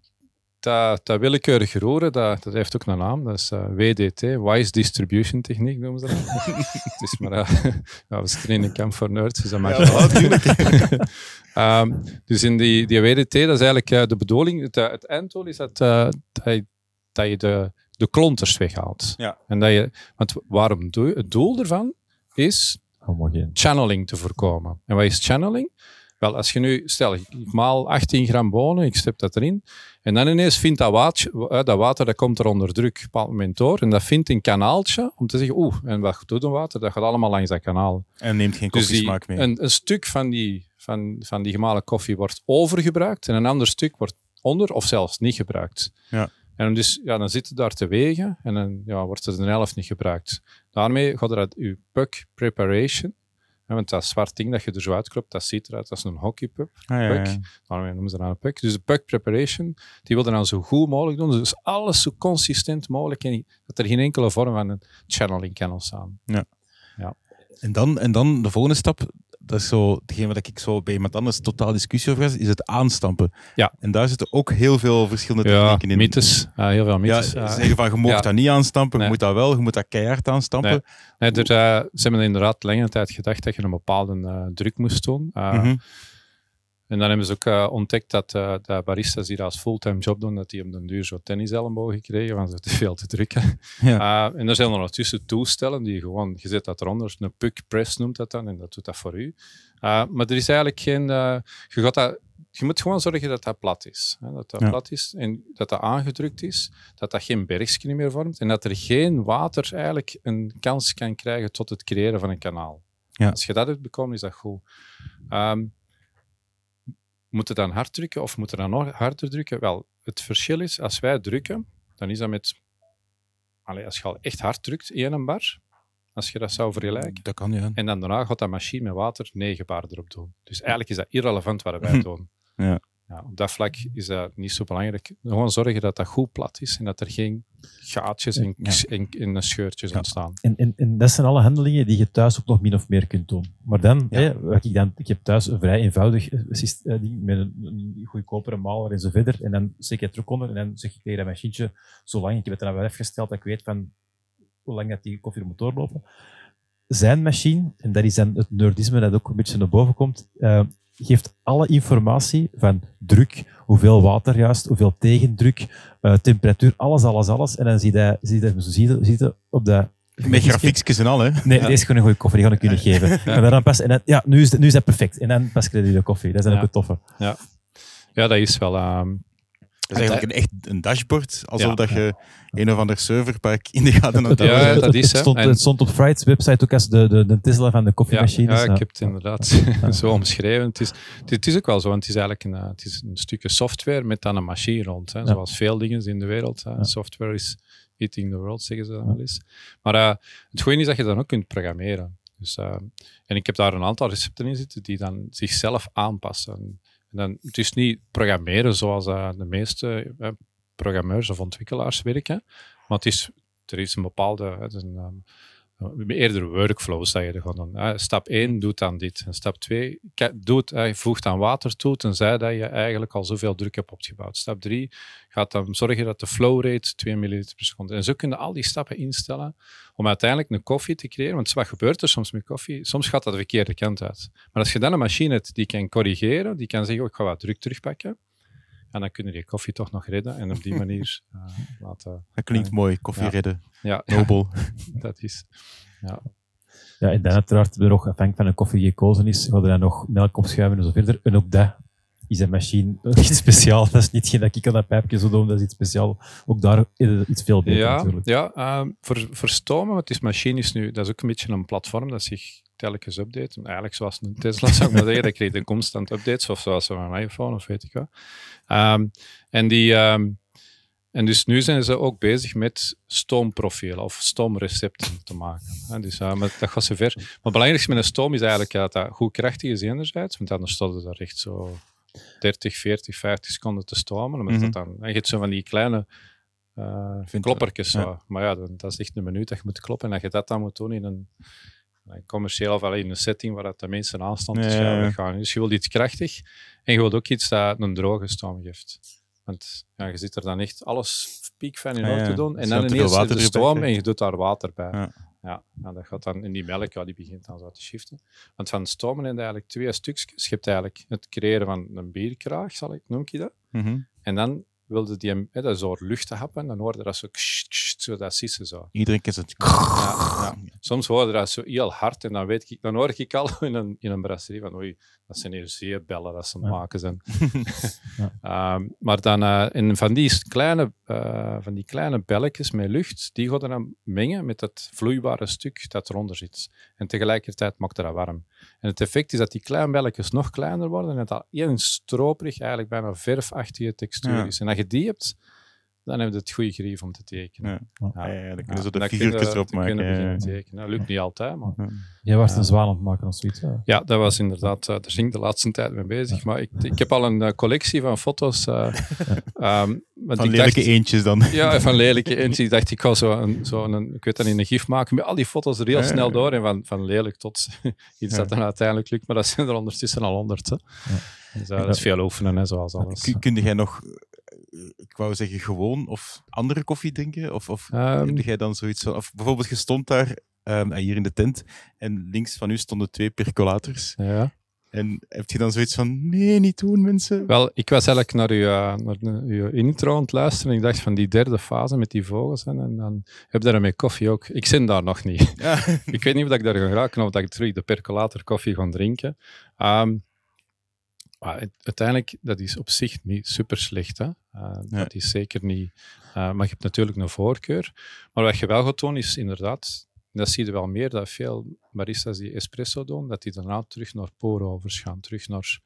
dat, dat willekeurig roeren, dat, dat heeft ook een naam. Dat is eh, WDT, Wise Distribution Techniek noemen ze dat. Het is maar, eh, ja, we zitten in een camp voor nerds, dus dat mag wel. Ehm, dus in die, die WDT, dat is eigenlijk eh, de bedoeling, het, het einddoel is dat, eh, dat je, dat je de, de klonters weghaalt. Ja. En dat je, want waarom doe je? Het doel ervan is Homogeen. channeling te voorkomen. En wat is channeling? Wel, als je nu, stel, ik maal 18 gram bonen, ik step dat erin, en dan ineens vindt dat water, eh, dat water dat komt er onder druk op een bepaald moment door, en dat vindt een kanaaltje om te zeggen, oeh, en wat doet een water? Dat gaat allemaal langs dat kanaal. En neemt geen Dus koffiesmaak mee. een, een stuk van die, van, van die gemalen koffie wordt overgebruikt en een ander stuk wordt onder of zelfs niet gebruikt. Ja. En dan dus, ja, dan zit het daar te wegen en dan ja, wordt het een helft niet gebruikt. Daarmee gaat er uit uw puck preparation, hè, want dat zwart ding dat je er zo uitkropt, dat ziet eruit als een hockeypuck. Ah, ja, ja, puck. ja. Daarmee noemen ze dat een puck. Dus de puck preparation, die wil je dan zo goed mogelijk doen. Dus alles zo consistent mogelijk en dat er geen enkele vorm van een channeling kan ontstaan. En dan, en dan de volgende stap, dat is zo, degene wat ik zo bij iemand anders totaal discussie over heb, is het aanstampen. Ja. En daar zitten ook heel veel verschillende Ja, technieken in. mythes. Ja, heel veel Ja, mythes. ze Ja, zeggen van, je mag Ja. dat niet aanstampen, Nee. je moet dat wel, je moet dat keihard aanstampen. Nee. Nee, er, eh, ze hebben inderdaad lange tijd gedacht dat je een bepaalde eh, druk moest doen. Uh, Mhm. En dan hebben ze ook eh, ontdekt dat, eh dat baristas die dat als fulltime job doen, dat die op den duur zo tennisellebogen kregen, want ze te veel te drukken. Ja. Eh, en er zijn er ondertussen toestellen die gewoon, je zet dat eronder, een puck press noemt dat dan, en dat doet dat voor u. Eh, maar er is eigenlijk geen, eh, je, gaat dat, je moet gewoon zorgen dat dat plat is. Hè, dat dat Ja. plat is en dat dat aangedrukt is, dat dat geen bergje meer vormt en dat er geen water eigenlijk een kans kan krijgen tot het creëren van een kanaal. Ja. Als je dat hebt bekomen, is dat goed. Ehm, moet het dan hard drukken of moet het dan nog harder drukken? Wel, het verschil is, als wij drukken, dan is dat met... Als je al echt hard drukt, één bar, als je dat zou vergelijken, Dat kan, ja. en dan daarna gaat dat machine met water 9 bar erop doen. Dus eigenlijk is dat irrelevant wat wij doen. Ja. Ja, op dat vlak is dat niet zo belangrijk. Gewoon zorgen dat dat goed plat is en dat er geen gaatjes en, Ja. en, en scheurtjes Ja. ontstaan. En, en, en dat zijn alle handelingen die je thuis ook nog min of meer kunt doen. Maar dan, Ja. hè, wat ik, dan ik heb thuis een vrij eenvoudig eh, syst- eh, met een, een goedkopere maler en zo verder. En dan steek je het terug onder en dan zeg ik tegen dat machientje, zolang, ik heb het er dan wel afgesteld, dat ik weet van hoe lang dat die koffie er moet doorlopen. Zijn machine, en dat is dan het nerdisme dat ook een beetje naar boven komt, eh, geeft alle informatie van druk, hoeveel water juist, hoeveel tegendruk, eh, temperatuur, alles, alles, alles. En dan zie je, zie je, zie je, zie je op dat Met grafiekjes en al, hè. Nee, deze is gewoon een goede koffie, die ga ik jullie geven. En dan pas, en dan, ja, nu is, nu is dat perfect. En dan pas krijg je de koffie. Dat is dan Ja. ook het toffe. Ja, dat is wel... ehm, is eigenlijk een, echt een dashboard, alsof Ja. dat je een of ander serverpark in de gaten het Ja, ja, dat is, het, hè. stond, En- het stond op Frights website ook als de, de, de Tesla van de ja, koffiemachines. ja, ik heb het inderdaad zo omschreven. Het is, het, is ook wel zo, want het is eigenlijk een, eh, het is een stukje software met dan een machine rond. Hè, Zoals veel dingen in de wereld. Hè. Ja. Software is eating the world, zeggen ze dan wel eens. Maar eh, het goede is dat je dan ook kunt programmeren. Dus, eh, en ik heb daar een aantal recepten in zitten die dan zichzelf aanpassen. En dan, het is niet programmeren zoals eh, de meeste eh, programmeurs of ontwikkelaars werken, maar het is, er is een bepaalde... Een, ehm, eerder workflows dat je gewoon. Eh, stap 1 doet dan dit. Stap 2 doet, eh, voegt dan water toe, tenzij dat je eigenlijk al zoveel druk hebt opgebouwd. Stap 3 gaat dan zorgen dat de flow rate 2 milliliter per seconde. En zo kun je al die stappen instellen om uiteindelijk een koffie te creëren. Want wat gebeurt er soms met koffie? Soms gaat dat de verkeerde kant uit. Maar als je dan een machine hebt die kan corrigeren, die kan zeggen, oh, ik ga wat druk terugpakken, en dan kun je die koffie toch nog redden en op die manier eh, laten... Dat klinkt mooi, koffie Ja. redden, Ja, nobel. dat is... Ja, en dan uiteraard, er nog afhankelijk van een koffie die gekozen is, gaan er dan nog melk opschuiven en zo verder. En ook dat is een machine iets speciaal. Dat is niet geen dat ik aan dat pijpje zo doe, dat is iets speciaal. Ook daar is het iets veel beter Ja, natuurlijk. ja ehm, voor, voor stomen, want die machine is nu, dat is ook een beetje een platform dat zich telkens update. En Eigenlijk zoals een Tesla zou ik maar zeggen, dat kreeg een constant updates, of zoals een iPhone of weet ik wat. Ehm, en, die, ehm, en dus nu zijn ze ook bezig met stoomprofielen of stoomrecepten te maken. hè. Dus, maar dat gaat zo ver. Maar het belangrijkste met een stoom is eigenlijk dat dat goed krachtig is enerzijds, want anders staat het daar echt zo 30, 40, 50 seconden te stomen. Omdat Mhm. dat dan, en je hebt zo van die kleine Vind- kloppertjes. ja. zo. Maar ja, dan- dat is echt een minuut dat je moet kloppen. En dat je dat dan moet doen in een commercieel of in een setting waar dat de mensen Ja, ja, schuiven ja. gaan. Dus je wilt iets krachtig en je wilt ook iets dat een droge stoom geeft. Want ja, je zit er dan echt alles piekfijn in Ja, orde te doen. En je dan ineens water de stoom en je doet daar water bij. Ja. En dat gaat dan in die melk, ja, die begint dan zo te shiften. Want van stomen heb je eigenlijk twee stukjes. Je hebt eigenlijk het creëren van een bierkraag, zal ik, noem ik dat. Mhm. En dan wilde die, hem- hè, dat door lucht te happen, dan hoorde dat zo, kst, zo dat sissen zo. Iedereen het. Ja, ja. Soms hoorde dat zo heel hard en dan, weet ik, dan hoor ik al in een, in een brasserie van oei, dat zijn hier zeebellen dat ze Ja. maken zijn. Ehm, maar dan eh, in van, die kleine, eh, van die kleine belletjes met lucht, die gaan dan mengen met het vloeibare stuk dat eronder zit. En tegelijkertijd maakt dat warm. En het effect is dat die kleine belletjes nog kleiner worden en dat dat één stroperig, eigenlijk bijna verfachtige textuur Ja. is. En als je die hebt, dan heb je het goede grief om te tekenen. Ja. Ja, ja, dan kunnen ze de dan figuurtjes erop dan maken. kunnen we ja, beginnen ja. tekenen. Dat lukt niet altijd, maar... Jij was een zwaan aan het maken of zoiets. Ja. Dat was inderdaad, eh, daar ging ik de laatste tijd mee bezig. Maar ik, ik heb al een eh, collectie van foto's. eh, ehm, Van ik lelijke dacht- eentjes dan. Ja, van lelijke eentjes. Ik dacht, ik ga zo een, zo een, ik weet dat niet, een gif maken met al die foto's er heel Ja, snel door. En van, van lelijk tot iets Ja. dat dan uiteindelijk lukt. Maar dat zijn er ondertussen al honderd. Dus, dat is veel oefenen, hè, zoals alles. Kun, kun jij nog, ik wou zeggen, gewoon of andere koffie drinken? Of, of Ehm, heb jij dan zoiets van, of bijvoorbeeld, je stond daar ehm, hier in de tent en links van u stonden twee percolators. ja. En heb je dan zoiets van, nee, niet doen, mensen? Wel, ik was eigenlijk naar uw, eh, naar uw intro aan het luisteren. Ik dacht van die derde fase met die vogels. En dan heb je daar met koffie ook. Ik zin daar nog niet. Ja. ik weet niet of ik daar ga geraken of dat ik terug de percolator koffie ga drinken. Ehm, maar het- uiteindelijk, dat is op zich niet super slecht. Hè? Eh, Dat is zeker niet. eh, maar je hebt natuurlijk een voorkeur. Maar wat je wel gaat doen, is inderdaad, dat zie je wel meer, dat veel baristas die espresso doen, dat die daarna terug naar pour-overs gaan, terug naar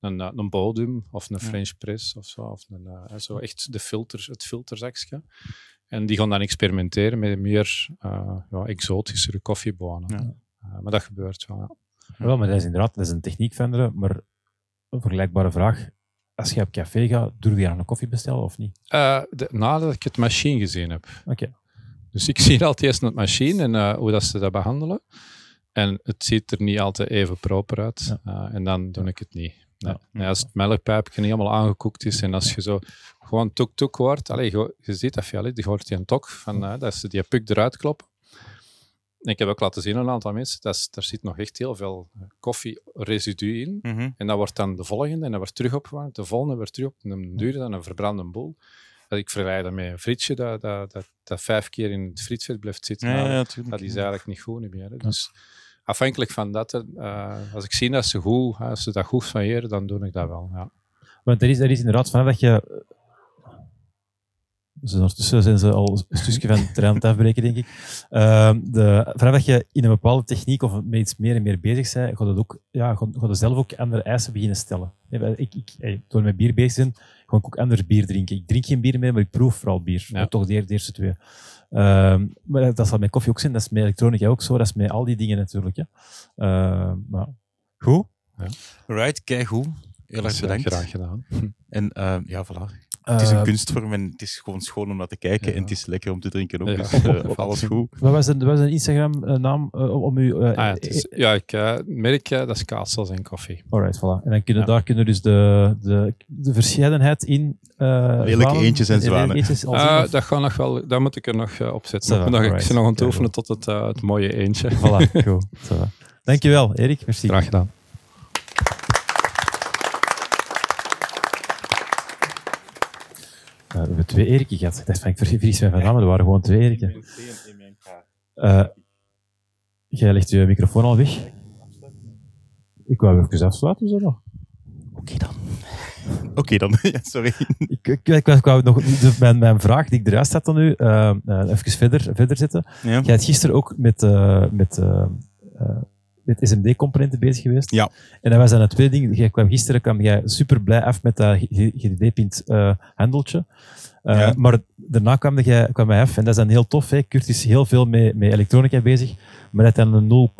een, eh, een bodem of een Ja. French press of zo. Of een, eh, zo echt de filter, het filterzakje. En die gaan dan experimenteren met meer eh, ja, exotischere koffiebonen. Ja. Eh, maar dat gebeurt wel. Ja. Wel, maar dat is inderdaad dat is een techniek veranderen. Maar vergelijkbare vraag. Als je op café gaat, durf je aan een koffie bestellen of niet? De- nadat ik het machine gezien heb. Oké. Dus ik zie altijd eerst het machine en eh, hoe dat ze dat behandelen. En het ziet er niet altijd even proper uit. Eh, en dan doe ik het niet. Nee. Ja. Nee, als het melkpijpje niet helemaal aangekoekt is en als je zo gewoon tok-tok hoort, allee, je, je ziet dat veel, hè, je hoort die een tok, van, dat ze die puk eruit kloppen. Ik heb ook laten zien aan een aantal mensen, dat is, daar zit nog echt heel veel eh, koffieresidu in. Mhm. En dat wordt dan de volgende en dat wordt terug opgewarmd, de volgende wordt terug op, en dan duurde dan een verbrande boel. Dat ik vergelijk dat met een frietje dat, dat, dat, dat vijf keer in het frietvet blijft zitten. Ja, Nou, ja, tuurlijk. dat is eigenlijk niet goed meer. Hè. Dus afhankelijk van dat, eh, als ik zie dat ze, goed, als ze dat goed variëren, dan doe ik dat wel. Ja. Want er is, er is inderdaad vanaf dat je. Dus ondertussen zijn ze al een stukje van het terrein aan het afbreken, denk ik. Ehm, de, vanaf dat je in een bepaalde techniek of met iets meer en meer bezig bent, gaat het ook, ja, gaat, gaat je zelf ook andere eisen beginnen stellen. Ja, Ik, ik, hey, door met bier bezig zijn, ga ik ook anders bier drinken. Ik drink geen bier meer, maar ik proef vooral bier. Ja. Toch de, de eerste twee. Ehm, maar dat zal met koffie ook zijn, dat is met elektronica ook zo, dat is met al die dingen natuurlijk. Hè. Ehm, maar, goed. Right, kijk hoe. Heel erg eh, bedankt. Graag gedaan. En ehm, ja, voilà. Het is een Ehm, kunstvorm en het is gewoon schoon om naar te kijken. Ja. En het is lekker om te drinken ook. Ja. Dus eh, alles goed. Wat was een, wat was een Instagram-naam om u... eh, Ah, ja, het is, ja, ik eh, merk eh, dat is kaatsels en koffie. Alright, voilà. En dan kunnen Ja. daar kunnen dus de, de, de verscheidenheid in... eh Lelijke eentjes en zwanen. eentjes Ah, dat, gaat nog wel, dat moet ik er nog eh, op zetten. Nog, ik zit nog aan het Ja, oefenen tot het, eh, het mooie eentje. Voilà, goed. Dankjewel, Erik. Merci. Graag gedaan. We hebben twee Eriken gehad. Ik dacht van, ik vergis mij van naam, maar er waren gewoon twee Eriken. Eh, jij legt je microfoon al weg. Ik wou even afsluiten, zo nog. Oké dan. Oké dan. ja, sorry. Ik, ik, ik, ik wou nog de- mijn, mijn vraag die ik eruit had dan nu, eh, eh, even verder, verder zetten. Ja. Jij hebt gisteren ook met, eh, met, eh, eh, met SMD-componenten bezig geweest. Ja. En dat was dan het tweede ding. Jij kwam, gisteren kwam jij super blij af met dat GDD-pint uh, eh, handeltje. Eh, ja. Maar daarna kwam, jij, kwam hij af en dat is dan heel tof. Hè. Kurt is heel veel met, met elektronica bezig, maar dat dan een 0,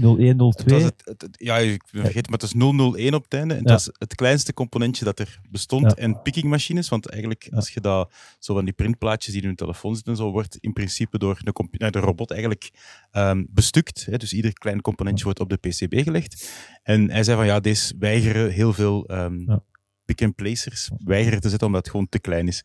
0102. Ja, ik vergeet, maar het is 001 op het einde. En dat is het kleinste componentje dat er bestond. En pickingmachines, want eigenlijk als je dat zo van die printplaatjes die in je telefoon zitten en zo, wordt in principe door de, de robot eigenlijk um, bestukt. Hè, dus ieder klein componentje wordt op de PCB gelegd. En hij zei van ja, deze weigeren heel veel. Ehm, Pick-and-placers weigeren te zetten omdat het gewoon te klein is.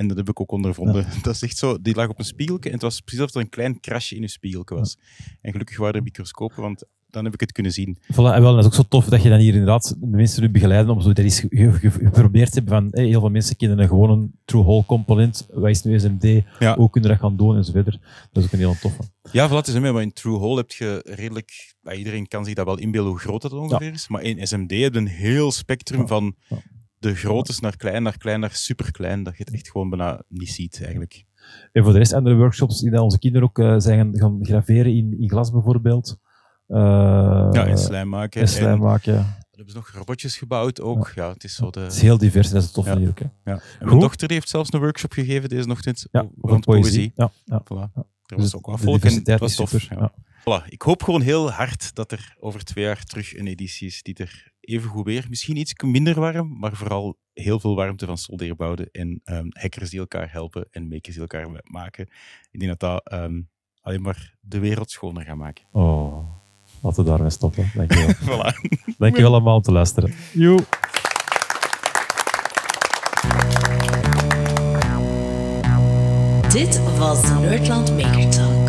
En dat heb ik ook ondervonden. Dat is echt zo, die lag op een spiegeltje en het was precies alsof er een klein krasje in je spiegeltje was. En gelukkig waren er microscopen, want dan heb ik het kunnen zien. Voilà, en wel, dat is ook zo tof dat je dan hier inderdaad de mensen nu begeleiden om zo dat ge- geprobeerd te hebben van heel veel mensen kennen een gewone true hole component. Wat is nu SMD? Ja. Hoe kunnen we dat gaan doen en zo verder. Dat is ook een heel toffe. Ja, voilà, het is een maar in True Hole heb je redelijk... iedereen kan zich dat wel inbeelden hoe groot dat ongeveer is. Maar in SMD heb je een heel spectrum Ja. van. De groottes naar klein, naar klein, naar superklein, dat je het echt gewoon bijna niet ziet, eigenlijk. En voor de rest andere workshops die onze kinderen ook eh, zijn gaan, gaan graveren in, in glas bijvoorbeeld. Eh, ja, en slijm maken. en slijm En maken. dan hebben ze nog robotjes gebouwd ook. Ja, het is zo de... Het is heel divers en dat is het Ja. hier ook. Hè. Ja. En mijn dochter heeft zelfs een workshop gegeven deze ochtend Ja, rond poëzie. Ja, ja. Voilà. Er Dus was ook wat de volk en het was tof. Voilà. Ik hoop gewoon heel hard dat er over twee jaar terug een editie is die er even goed weer, misschien iets minder warm, maar vooral heel veel warmte van soldeerbouden en ehm, hackers die elkaar helpen en makers die elkaar maken. Ik denk dat dat ehm, alleen maar de wereld schoner gaat maken. Oh, laten we daarmee stoppen. Dankjewel. Voilà. Dankjewel allemaal om te luisteren. Joe. Dit was de Nerdland Maker Talk.